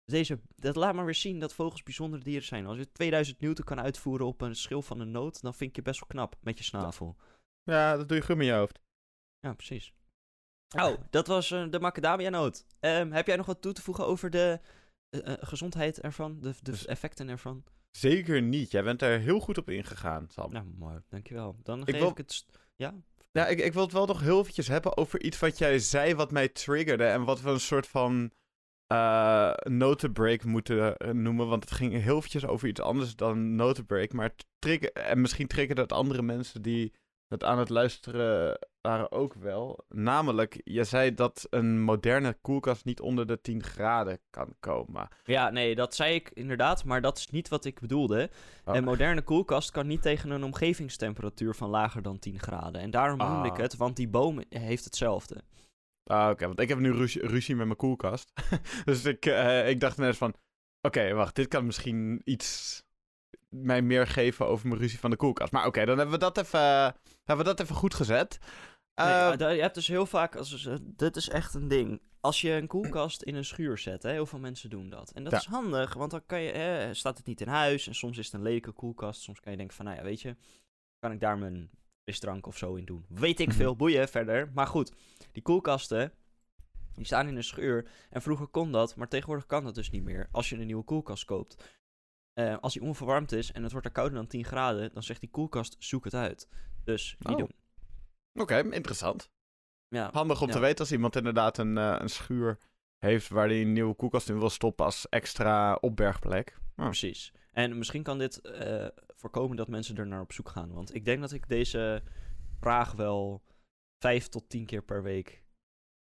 Dus Deze, dat laat maar weer zien dat vogels bijzondere dieren zijn. Als je 2000 newton kan uitvoeren op een schil van een noot, dan vind ik je best wel knap met je snavel. Ja, dat doe je goed met je hoofd. Ja, precies. Oh, dat was eh, de macadamia-noot. Ehm, heb jij nog wat toe te voegen over de gezondheid ervan, de, de Dus- effecten ervan? Zeker niet. Jij bent er heel goed op ingegaan, Sam. Nou, mooi, dankjewel. Dan Ik geef wil- ik het... Ja? Ja, ik, ik wil het wel nog heel eventjes hebben over iets wat jij zei wat mij triggerde. En wat we een soort van eh notenbreak moeten eh, noemen. Want het ging heel eventjes over iets anders dan notenbreak. Maar trigger, en misschien triggerde het andere mensen die het aan het luisteren waren ook wel. Namelijk, je zei dat een moderne koelkast niet onder de 10 graden kan komen. Ja, nee, dat zei ik inderdaad, maar dat is niet wat ik bedoelde. Oh. Een moderne koelkast kan niet tegen een omgevingstemperatuur van lager dan 10 graden. En daarom noemde ik Ah. het, want die boom heeft hetzelfde. Ah, oké, want ik heb nu ruzie, ruzie met mijn koelkast. dus ik, eh, ik dacht net van, oké, wacht, dit kan misschien iets mij meer geven over mijn ruzie van de koelkast. Maar oké, dan hebben we dat even, hebben we dat even goed gezet. Nee, Eh, ah, je hebt dus heel vaak, als, eh, dit is echt een ding. Als je een koelkast in een schuur zet, hè, heel veel mensen doen dat. En dat Ja. is handig, want dan kan je, staat het niet in huis. En soms is het een lelijke koelkast. Soms kan je denken van, nou ja, weet je, kan ik daar mijn frisdrank of zo in doen. Weet ik Mhm. veel, boeien verder. Maar goed, die koelkasten, die staan in een schuur. En vroeger kon dat, maar tegenwoordig kan dat dus niet meer. Als je een nieuwe koelkast koopt. Eh, als die onverwarmd is en het wordt er kouder dan 10 graden, dan zegt die koelkast, zoek het uit. Dus niet Oh. doen. Oké, interessant. Ja. Handig om Ja. te weten als iemand inderdaad een, eh, een schuur heeft waar hij een nieuwe koelkast in wil stoppen als extra opbergplek. Oh. Precies. En misschien kan dit eh, voorkomen dat mensen er naar op zoek gaan. Want ik denk dat ik deze vraag wel vijf tot tien keer per week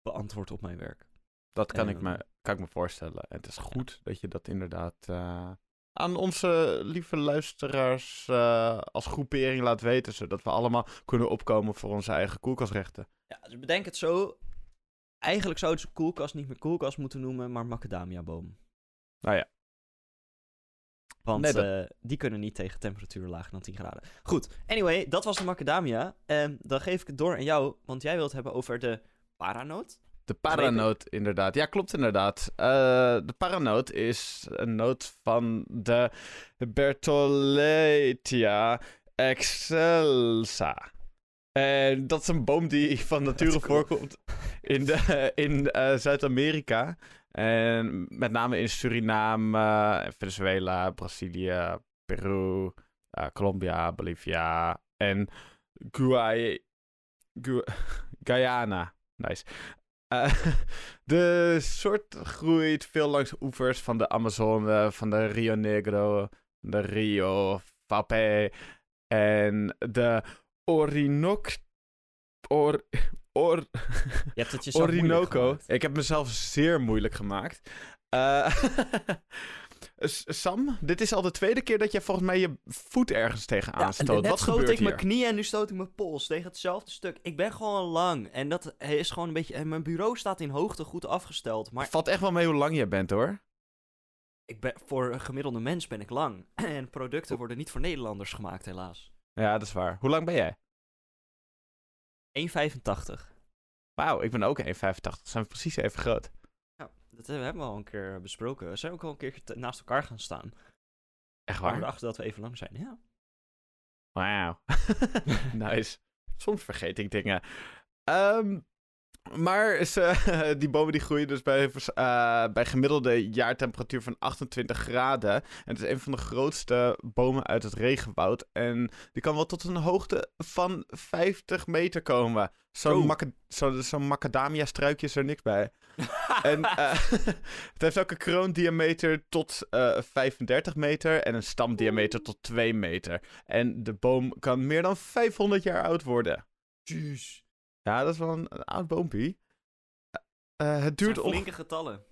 beantwoord op mijn werk. Dat kan, ik Ehm. me, kan ik me voorstellen. En het is goed dat je dat inderdaad eh, aan onze lieve luisteraars eh, als groepering laat weten. Zodat we allemaal kunnen opkomen voor onze eigen koelkastrechten. Ja, dus bedenk het zo. Eigenlijk zou het ze koelkast niet meer koelkast moeten noemen, maar macadamiaboom. Nou ja. Want Nee, dat- eh, die kunnen niet tegen temperaturen lager dan 10 graden. Goed, anyway, dat was de macadamia. En dan geef ik het door aan jou, want jij wilt hebben over de paranoot. De paranoot, inderdaad. Ja, klopt inderdaad. Eh, de paranoot is een noot van de Bertholletia excelsa. En dat is een boom die van nature cool. voorkomt in, de, in eh, Zuid-Amerika. En met name in Suriname, Venezuela, Brazilië, Peru, eh, Colombia, Bolivia en Guay- Gu- Guyana. Nice. Eh, de soort groeit veel langs de oevers van de Amazone, van de Rio Negro, de Rio Vape en de Orinoco. Or, Or Je hebt het jezelf moeilijk Orinoco. Ik heb mezelf zeer moeilijk gemaakt. Eh, S- Sam, dit is al de tweede keer dat jij volgens mij je voet ergens tegenaan Ja, stoot. net Wat stoot gebeurt ik hier? mijn knie en nu stoot ik mijn pols tegen hetzelfde stuk. Ik ben gewoon lang en dat is gewoon een beetje... En mijn bureau staat in hoogte goed afgesteld, maar Valt echt wel mee hoe lang jij bent hoor. ik ben, voor een gemiddelde mens ben ik lang. En producten worden niet voor Nederlanders gemaakt, helaas. Ja, dat is waar. Hoe lang ben jij? 1,85. Wauw, ik ben ook 1,85. Zijn we precies even groot. Dat hebben we al een keer besproken. We zijn ook al een keer naast elkaar gaan staan. Echt waar? erachter dat we even lang zijn, ja. Wauw. nice. Soms vergeet ik dingen. Ehm, maar eh, die bomen die groeien dus bij, eh, bij gemiddelde jaartemperatuur van 28 graden. En het is een van de grootste bomen uit het regenwoud. En die kan wel tot een hoogte van 50 meter komen. Zo'n Zo. maca- zo, zo'n macadamia-struikje is er niks bij. en eh, het heeft ook een kroondiameter tot eh 35 meter en een stamdiameter tot 2 meter. En de boom kan meer dan 500 jaar oud worden. Jeez. Ja, dat is wel een, een oud boompie. Eh, het Duurt flinke getallen.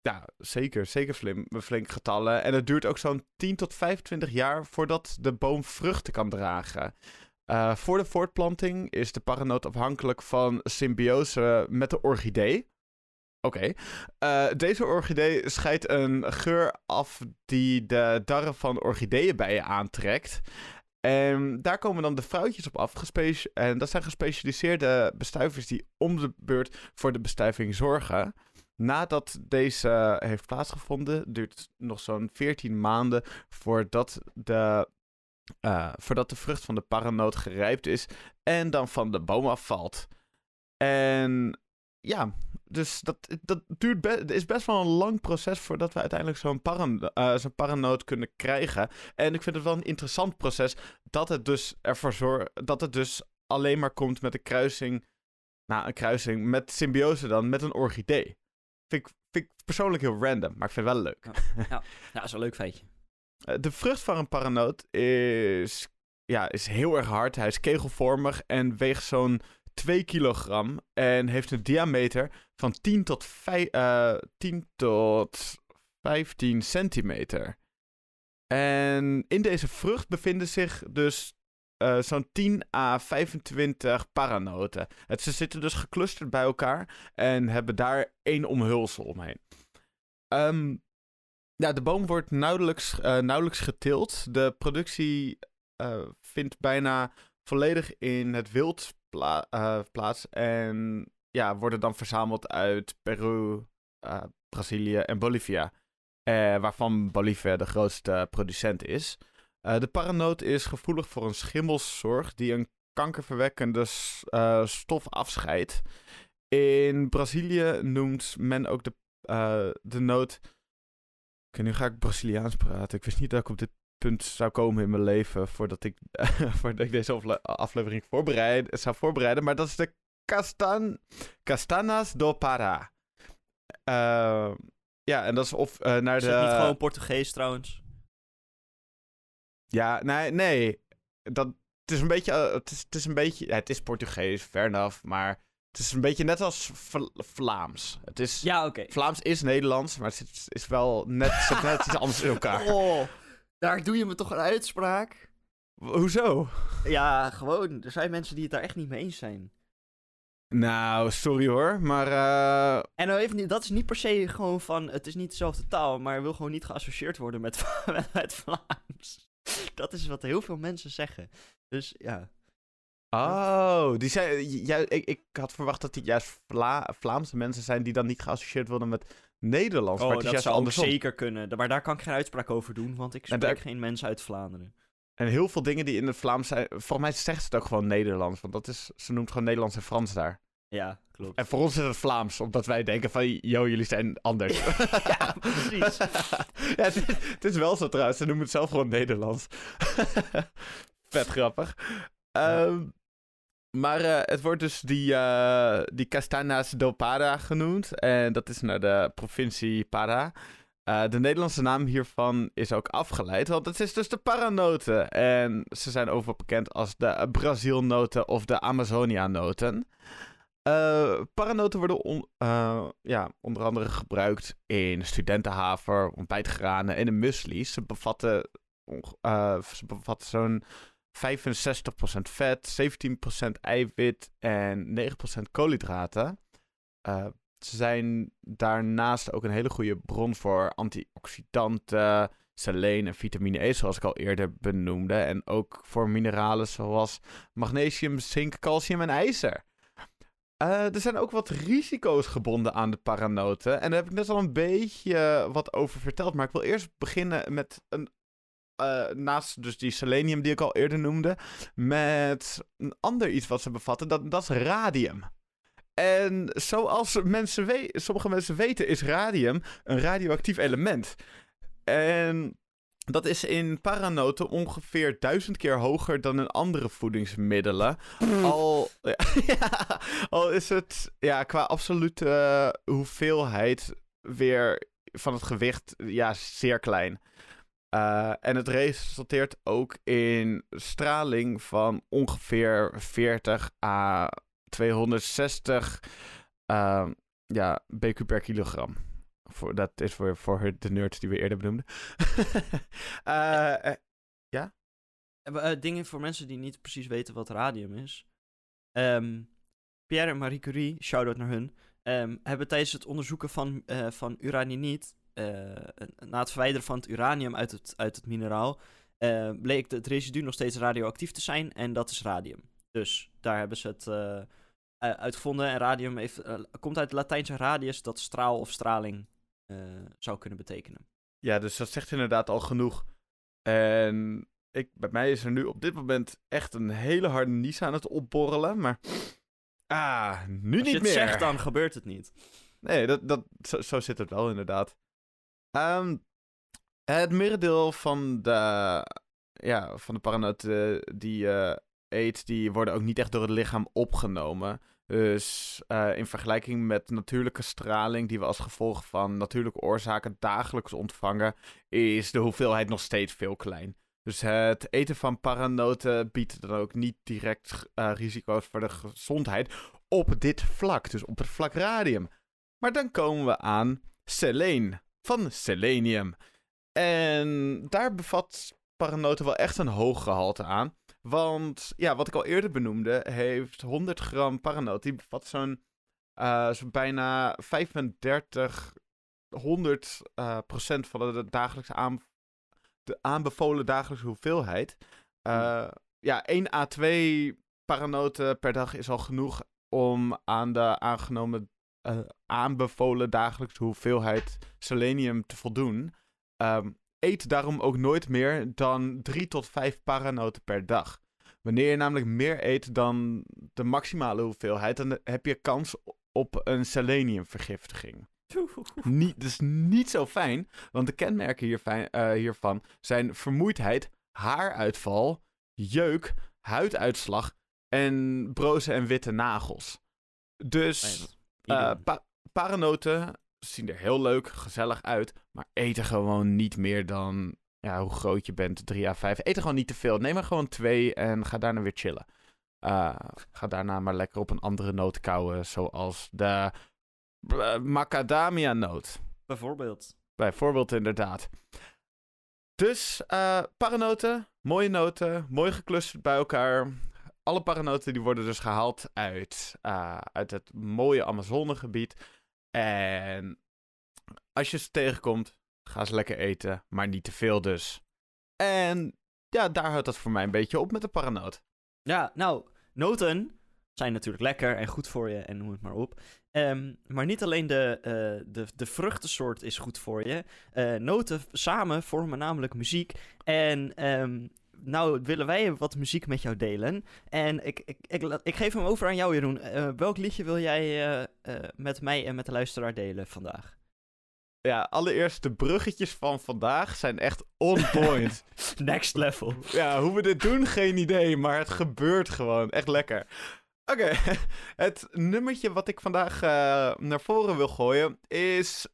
Ja, zeker. Zeker flim, flinke getallen. En het duurt ook zo'n 10 tot 25 jaar voordat de boom vruchten kan dragen. Eh, voor de voortplanting is de paranoot afhankelijk van symbiose met de orchidee. Oké. Eh, deze orchidee scheidt een geur af die de darren van orchideeënbijen aantrekt. En daar komen dan de fruitjes op af. En dat zijn gespecialiseerde bestuivers die om de beurt voor de bestuiving zorgen. Nadat deze heeft plaatsgevonden, duurt het nog zo'n 14 maanden voordat de, eh, voordat de vrucht van de paranoot gerijpt is en dan van de boom afvalt. En ja, dus dat, dat duurt be- is best wel een lang proces voordat we uiteindelijk zo'n paran, eh, zo'n paranoot kunnen krijgen. En ik vind het wel een interessant proces dat het dus ervoor zorgt dat het dus alleen maar komt met een kruising, nou een kruising met symbiose dan met een orchidee. Vind ik, vind ik persoonlijk heel random, maar ik vind het wel leuk. Ja, dat is een leuk feitje. Eh, De vrucht van een paranoot is, ja, is heel erg hard. Hij is kegelvormig en weegt zo'n 2 kilogram. En heeft een diameter van 10 tot, vij- eh, 10 tot 15 centimeter. En in deze vrucht bevinden zich dus eh, zo'n 10 à 25 paranoten. Het, ze zitten dus geclusterd bij elkaar en hebben daar één omhulsel omheen. Ehm, ja, de boom wordt nauwelijks, eh, nauwelijks geteeld. De productie eh, vindt bijna volledig in het wild eh, plaats. En ja, worden dan verzameld uit Peru, eh, Brazilië en Bolivia. Eh, waarvan Bolivia de grootste producent is. De paranoot is gevoelig voor een schimmelzorg die een kankerverwekkende stof afscheidt. In Brazilië noemt men ook de, de noot Oké, nu ga ik Braziliaans praten. Ik wist niet dat ik op dit punt zou komen in mijn leven voordat ik, voordat ik deze afle- aflevering voorbereid, zou voorbereiden. Maar dat is de castan, Castanas do Pará. Eh, ja, en dat is of eh, naar Is de... het niet gewoon Portugees trouwens? Ja, nee, nee. Dat, het is een beetje, eh, het is, het is een beetje, ja, het is Portugees, fair enough, maar het is een beetje net als Vla- Vlaams. Het is, Ja, oké. Vlaams is Nederlands, maar het is, is wel net, net iets anders in elkaar. Oh, daar doe je me toch een uitspraak? Hoezo? Ja, gewoon. Er zijn mensen die het daar echt niet mee eens zijn. Nou, sorry hoor, maar eh, En nou even niet, dat is niet per se gewoon van, het is niet dezelfde taal, maar wil gewoon niet geassocieerd worden met, met, met Vlaams. Dat is wat heel veel mensen zeggen. Dus ja. Oh, die zijn, ja, ik, ik had verwacht dat die juist Vla- Vlaamse mensen zijn die dan niet geassocieerd worden met Nederlands. maar Oh, is dat zou andersom. zeker kunnen. Maar daar kan ik geen uitspraak over doen, want ik spreek daar- geen mensen uit Vlaanderen. En heel veel dingen die in het Vlaams zijn, volgens mij zegt ze het ook gewoon Nederlands. Want dat is, ze noemt gewoon Nederlands en Frans daar. Ja, klopt. En voor ons is het Vlaams, omdat wij denken van, yo, jullie zijn anders. Ja, precies. ja, het, is, het is wel zo trouwens, ze noemen het zelf gewoon Nederlands. Vet grappig. Ehm, maar eh, het wordt dus die, eh die Castanas do Para genoemd. En dat is naar de provincie Para. Eh, de Nederlandse naam hiervan is ook afgeleid, want het is dus de paranoten. En ze zijn overal bekend als de Brazilnoten of de Amazonia-noten. Uh, paranoten worden uh, ja, onder andere gebruikt in studentenhaver, ontbijtgranen en in muesli's. Ze bevatten, uh, ze bevatten zo'n 65% vet, 17% eiwit en 9% koolhydraten. ze zijn daarnaast ook een hele goede bron voor antioxidanten, seleen en vitamine E, zoals ik al eerder benoemde. En ook voor mineralen zoals magnesium, zink, calcium en ijzer. Uh, er zijn ook wat risico's gebonden aan de paranoten. En daar heb ik net al een beetje wat over verteld. Maar ik wil eerst beginnen met een. Uh, naast dus die selenium die ik al eerder noemde. Met een ander iets wat ze bevatten. Dat, dat is radium. En zoals mensen sommige mensen weten, is radium een radioactief element. En dat is in paranoten ongeveer duizend keer hoger dan in andere voedingsmiddelen. Al, ja, al is het ja, qua absolute hoeveelheid weer van het gewicht ja, zeer klein. Uh, en het resulteert ook in straling van ongeveer 40 à 260 uh, ja, BQ per kilogram. Voor, dat is voor, voor de nerds die we eerder benoemden. uh, ja? Uh, dingen voor mensen die niet precies weten wat radium is. Um, Pierre en Marie Curie, shout-out naar hun, um, hebben tijdens het onderzoeken van, van uraniniet, na het verwijderen van het uranium uit het, uit het mineraal, bleek het residu nog steeds radioactief te zijn en dat is radium. Dus daar hebben ze het uitgevonden en radium heeft, komt uit het Latijnse radius, dat straal of straling zou kunnen betekenen. Ja, dus dat zegt inderdaad al genoeg. En ik, bij mij is er nu op dit moment echt een hele harde nies aan het opborrelen, maar... Ah, nu niet meer. Als je het zegt, dan gebeurt het niet. Nee, dat, dat, zo, zo zit het wel inderdaad. Um, het merendeel van de, ja, van de paranoten die je uh, eet, die worden ook niet echt door het lichaam opgenomen. Dus uh, in vergelijking met natuurlijke straling, die we als gevolg van natuurlijke oorzaken dagelijks ontvangen, is de hoeveelheid nog steeds veel klein. Dus het eten van paranoten biedt dan ook niet direct risico's voor de gezondheid op dit vlak, dus op het vlak radium. Maar dan komen we aan seleen van selenium. En daar bevat paranoten wel echt een hoog gehalte aan. Want ja, wat ik al eerder benoemde, heeft 100 gram paranoot. Die bevat zo'n uh, zo bijna 35, 100 uh, procent van de dagelijkse aan, de aanbevolen dagelijkse hoeveelheid. Uh, ja, 1 à 2 paranoten per dag is al genoeg om aan de aangenomen uh, aanbevolen dagelijkse hoeveelheid selenium te voldoen. Um, Eet daarom ook nooit meer dan 3 tot 5 paranoten per dag. Wanneer je namelijk meer eet dan de maximale hoeveelheid, dan heb je kans op een seleniumvergiftiging. niet, dat is niet zo fijn, want de kenmerken hierfijn, uh, hiervan zijn vermoeidheid, haaruitval, jeuk, huiduitslag en broze en witte nagels. Dus uh, pa paranoten zien er heel leuk, gezellig uit. Maar eten gewoon niet meer dan ja, hoe groot je bent, 3 à 5. Eten gewoon niet te veel. Neem er gewoon twee en ga daarna weer chillen. Uh, ga daarna maar lekker op een andere noot kouwen, zoals de uh, macadamia noot. Bijvoorbeeld. Bijvoorbeeld, inderdaad. Dus uh, paranoten, mooie noten, mooi geclusterd bij elkaar. Alle paranoten die worden dus gehaald uit, uit het mooie Amazonegebied. En als je ze tegenkomt, ga ze lekker eten, maar niet te veel dus. En ja, daar houdt dat voor mij een beetje op met de paranoot. Ja, nou, noten zijn natuurlijk lekker en goed voor je en noem het maar op. Um, maar niet alleen de, uh, de, de vruchtensoort is goed voor je. Uh, noten samen vormen namelijk muziek. En um, nou willen wij wat muziek met jou delen. En ik, ik, ik, ik geef hem over aan jou, Jeroen. Uh, welk liedje wil jij uh, uh, met mij en met de luisteraar delen vandaag? Ja, allereerst de bruggetjes van vandaag zijn echt on point. Next level. Ja, hoe we dit doen, geen idee, maar het gebeurt gewoon. Echt lekker. Oké, okay. het nummertje wat ik vandaag naar voren wil gooien is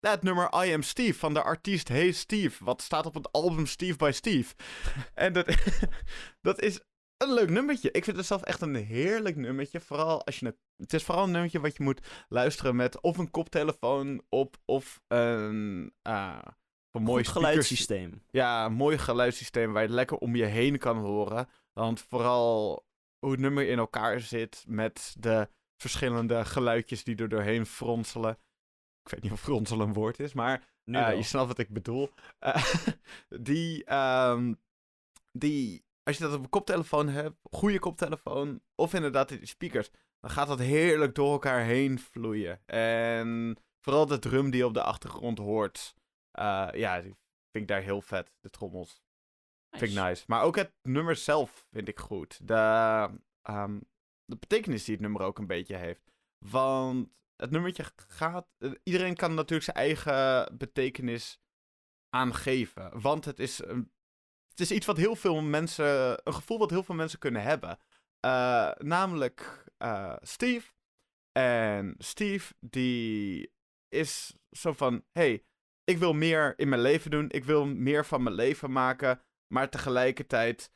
ja, het nummer I Am Steve van de artiest Hey Steve. Wat staat op het album Steve by Steve. en dat, dat is een leuk nummertje. Ik vind het zelf echt een heerlijk nummertje. Vooral als je het. Het is vooral een nummertje wat je moet luisteren met of een koptelefoon op of een. Uh, een mooi geluidssysteem. Ja, een mooi geluidssysteem waar je lekker om je heen kan horen. Want vooral hoe het nummer in elkaar zit met de verschillende geluidjes die er doorheen fronselen. Ik weet niet of fronselen een woord is, maar uh, je snapt wat ik bedoel. Uh, die, um, die, als je dat op een koptelefoon hebt, goede koptelefoon, of inderdaad in de speakers, dan gaat dat heerlijk door elkaar heen vloeien. En vooral de drum die je op de achtergrond hoort, uh, ja, die vind ik daar heel vet, de trommels. Vind ik nice. Maar ook het nummer zelf vind ik goed. De, um, de betekenis die het nummer ook een beetje heeft. Want het nummertje gaat. Eh, iedereen kan natuurlijk zijn eigen betekenis aangeven. Want het is, een, het is iets wat heel veel mensen. Een gevoel wat heel veel mensen kunnen hebben. Uh, namelijk uh, Steve. En Steve, die is zo van: hey, ik wil meer in mijn leven doen. Ik wil meer van mijn leven maken. Maar tegelijkertijd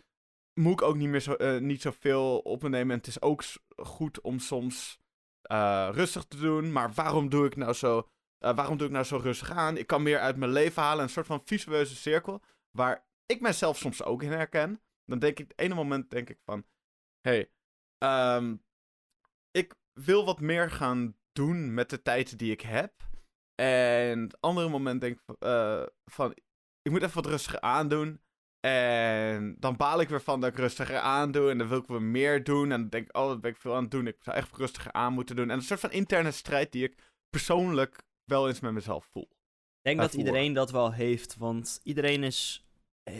moet ik ook niet meer zo, niet zoveel op me nemen. En het is ook goed om soms uh, rustig te doen. Maar waarom doe ik nou zo, uh, waarom doe ik nou zo rustig aan? Ik kan meer uit mijn leven halen. Een soort van visueuze cirkel. Waar ik mezelf soms ook in herken. Dan denk ik, het ene moment denk ik van... Hey, um, ik wil wat meer gaan doen met de tijd die ik heb. En het andere moment denk ik uh, van... Ik moet even wat rustiger aandoen. En dan baal ik weer van dat ik rustiger aan doe. En dan wil ik weer meer doen. En dan denk ik, oh, dat ben ik veel aan het doen. Ik zou echt rustiger aan moeten doen. En een soort van interne strijd die ik persoonlijk wel eens met mezelf voel. Ik denk dat iedereen dat wel heeft. Want iedereen is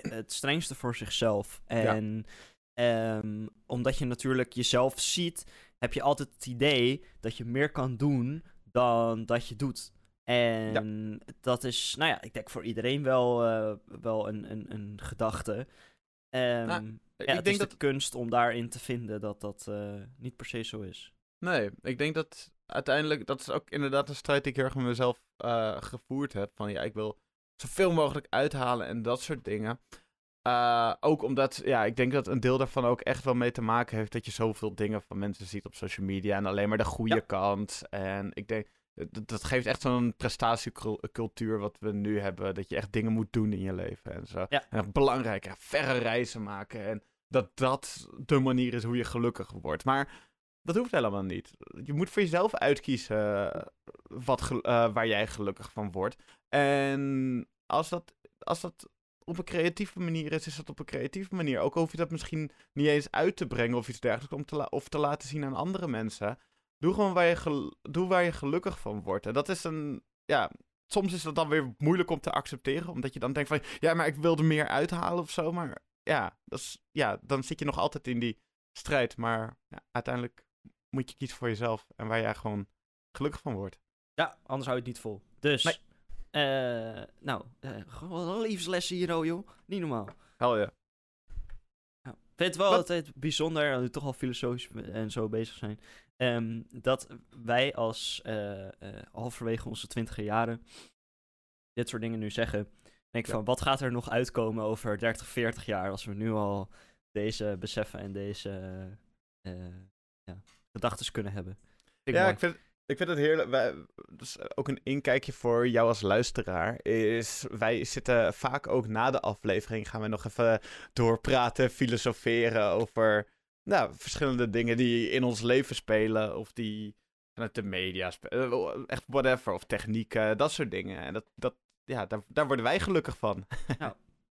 het strengste voor zichzelf. En ehm, omdat je natuurlijk jezelf ziet, heb je altijd het idee dat je meer kan doen dan dat je doet. En dat is, nou ja, ik denk voor iedereen wel, uh, wel een, een, een gedachte. Um, nou, ja, ik het denk is dat... de kunst om daarin te vinden dat dat uh, niet per se zo is. Nee, ik denk dat uiteindelijk, dat is ook inderdaad een strijd die ik heel erg met mezelf uh, gevoerd heb. Van ja, ik wil zoveel mogelijk uithalen en dat soort dingen. ook omdat, ja, ik denk dat een deel daarvan ook echt wel mee te maken heeft dat je zoveel dingen van mensen ziet op social media en alleen maar de goede kant. En ik denk, dat, dat geeft echt zo'n prestatiecultuur wat we nu hebben. Dat je echt dingen moet doen in je leven en zo. Ja. En belangrijk, verre reizen maken. En dat dat de manier is hoe je gelukkig wordt. Maar dat hoeft helemaal niet. Je moet voor jezelf uitkiezen eh, wat uh, waar jij gelukkig van wordt. En als dat, als dat op een creatieve manier is, is dat op een creatieve manier. Ook hoef je dat misschien niet eens uit te brengen of iets dergelijks. Om te of te laten zien aan andere mensen. Doe gewoon waar je, doe waar je gelukkig van wordt. En dat is een. Ja, soms is dat dan weer moeilijk om te accepteren. Omdat je dan denkt van. Ja, maar ik wil er meer uithalen of zo. Maar ja, dat is, ja dan zit je nog altijd in die strijd. Maar ja, uiteindelijk moet je kiezen voor jezelf. En waar jij gewoon gelukkig van wordt. Ja, anders hou je het niet vol. Dus. Nee. Uh, nou, uh, levenslessen hier, joh. Niet normaal. Hel ja. ja. Ik vind het wel altijd bijzonder, dat we toch al filosofisch en zo bezig zijn. Ehm, dat wij als uh, uh, halverwege onze twintiger jaren dit soort dingen nu zeggen. Denk van, wat gaat er nog uitkomen over 30, 40 jaar als we nu al deze beseffen en deze uh, ja, gedachten kunnen hebben? Ik ja, ik vind, ik vind het heerlijk. Wij, dus ook een inkijkje voor jou als luisteraar. Is wij zitten vaak ook na de aflevering. Gaan we nog even doorpraten, filosoferen over nou, verschillende dingen die in ons leven spelen. Of die vanuit de media spelen. Eh, echt whatever. Of technieken, dat soort dingen. En dat, dat, ja, daar, daar worden wij gelukkig van. Nou.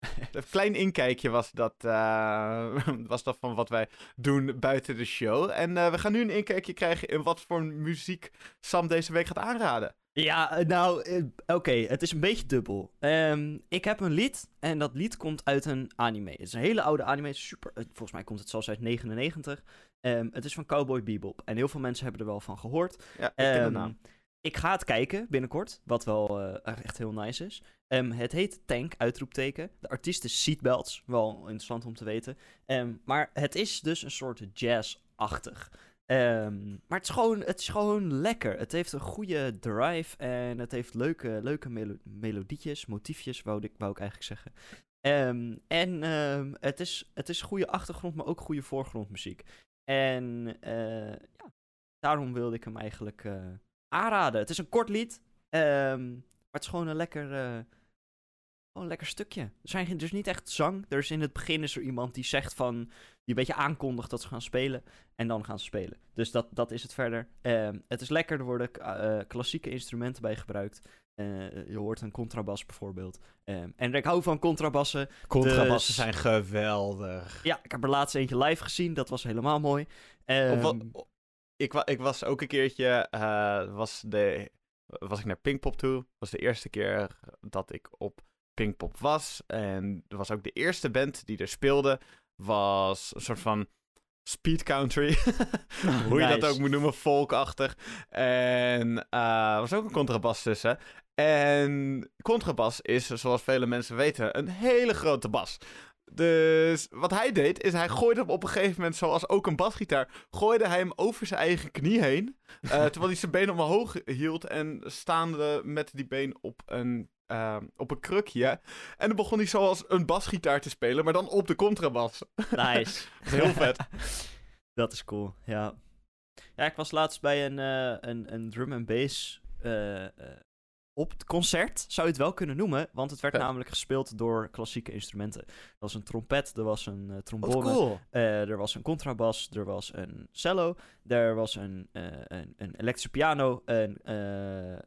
Een klein inkijkje was dat, uh, was dat van wat wij doen buiten de show. En uh, we gaan nu een inkijkje krijgen in wat voor muziek Sam deze week gaat aanraden. Ja, eh, nou, eh, oké, het is een beetje dubbel. Um, ik heb een lied en dat lied komt uit een anime. Het is een hele oude anime, super, eh, volgens mij komt het zelfs uit 99. Um, het is van Cowboy Bebop en heel veel mensen hebben er wel van gehoord. Ja, ik ken de ehm, naam. Ik ga het kijken binnenkort, wat wel uh, echt heel nice is. Het heet Tank, uitroepteken. De artiest is Seatbelts, wel interessant om te weten. Maar het is dus een soort jazz-achtig. Ehm, maar het is, gewoon, het is gewoon lekker. Het heeft een goede drive en het heeft leuke, leuke melo melodietjes, motiefjes, wou ik, wou ik eigenlijk zeggen. Ehm, en ehm, het, is, het is goede achtergrond, maar ook goede voorgrondmuziek. En uh, ja, daarom wilde ik hem eigenlijk uh, aanraden. Het is een kort lied, maar het is gewoon een lekker, uh, een lekker stukje. Er zijn dus niet echt zang. Er is in het begin is er iemand die zegt van... die een beetje aankondigt dat ze gaan spelen. En dan gaan ze spelen. Dus dat, dat is het verder. Uh, het is lekker. Er worden uh, klassieke instrumenten bij gebruikt. Uh, je hoort een contrabas bijvoorbeeld. Um, en ik hou van contrabassen. Contrabassen dus... zijn geweldig. Ja, ik heb er laatst eentje live gezien. Dat was helemaal mooi. Wat, ik, ik, was ook een keertje... was, de, was ik naar Pinkpop toe. Dat was de eerste keer dat ik op Pinkpop was. En er was ook de eerste band die er speelde. Was een soort van speed country. Hoe je dat ook moet noemen, folkachtig. En er uh, was ook een contrabas tussen. En contrabas is, zoals vele mensen weten, een hele grote bas. Dus wat hij deed, is hij gooide hem op een gegeven moment, zoals ook een basgitaar, gooide hij hem over zijn eigen knie heen. Uh, terwijl hij zijn been omhoog hield en staande met die been op een uh, op een krukje. En dan begon hij zoals een basgitaar te spelen, maar dan op de contrabas. Nice. Heel vet. Dat is cool, ja. Ja, ik was laatst bij een, uh, een, een drum and bass uh, op het concert, zou je het wel kunnen noemen. Want het werd namelijk gespeeld door klassieke instrumenten. Er was een trompet, er was een uh, trombone, cool. uh, er was een contrabas, er was een cello, er was een, uh, een, een, elektrische piano, een,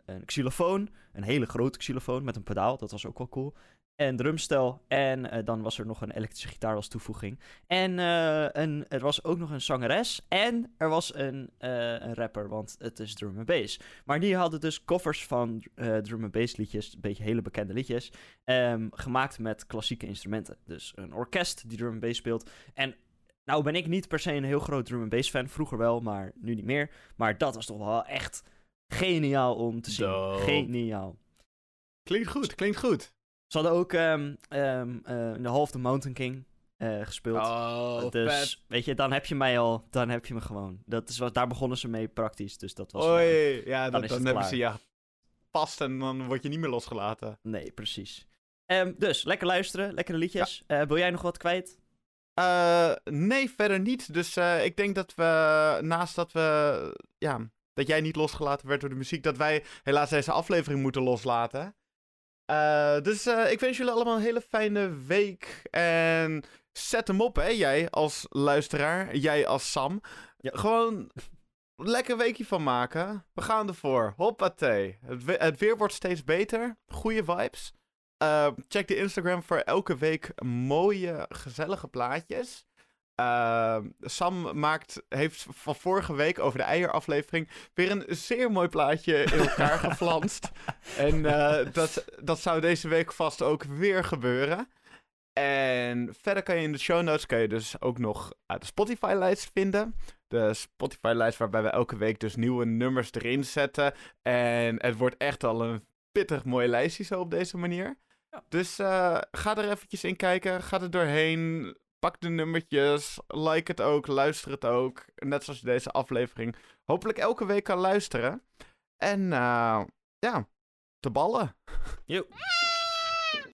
een xylofoon, een hele grote xylofoon met een pedaal, dat was ook wel cool en drumstel. En uh, dan was er nog een elektrische gitaar als toevoeging. En uh, een, er was ook nog een zangeres. En er was een, uh, een rapper, want het is drum and bass. Maar die hadden dus covers van drum and bass liedjes, een beetje hele bekende liedjes, um, gemaakt met klassieke instrumenten. Dus een orkest die drum and bass speelt. En nou ben ik niet per se een heel groot drum and bass fan. Vroeger wel, maar nu niet meer. Maar dat was toch wel echt geniaal om te zien. Dope. Geniaal. Klinkt goed, klinkt goed. Ze hadden ook um, um, uh, in de Half the Mountain King uh, gespeeld. Oh, dus vet. weet je, dan heb je mij al, dan heb je me gewoon. Dat is wat, daar begonnen ze mee praktisch, dus dat was. Oei, uh, ja, dan, dat, dan hebben ze ja past en dan word je niet meer losgelaten. Nee, precies. Um, dus lekker luisteren, lekkere liedjes. Ja. wil jij nog wat kwijt? Uh, nee, verder niet. Dus uh, ik denk dat we, naast dat we, ja, dat jij niet losgelaten werd door de muziek, dat wij helaas deze aflevering moeten loslaten. Uh, dus uh, ik wens jullie allemaal een hele fijne week. En zet hem op, hè, jij als luisteraar. Jij als Sam. Ja. Gewoon lekker weekje van maken. We gaan ervoor. Hoppatee. Het, we het weer wordt steeds beter. Goeie vibes. Uh, check de Instagram voor elke week mooie, gezellige plaatjes. Uh, Sam maakt, heeft van vorige week over de eieraflevering weer een zeer mooi plaatje in elkaar geflanst. En uh, dat, dat zou deze week vast ook weer gebeuren. En verder kan je in de show notes kan je dus ook nog de Spotify-lijst vinden. De Spotify-lijst waarbij we elke week dus nieuwe nummers erin zetten. En het wordt echt al een pittig mooi lijstje zo op deze manier. Ja. Dus uh, ga er eventjes in kijken, ga er doorheen pak de nummertjes, like het ook, luister het ook. Net zoals je deze aflevering hopelijk elke week kan luisteren. En uh, ja, te ballen. Yo.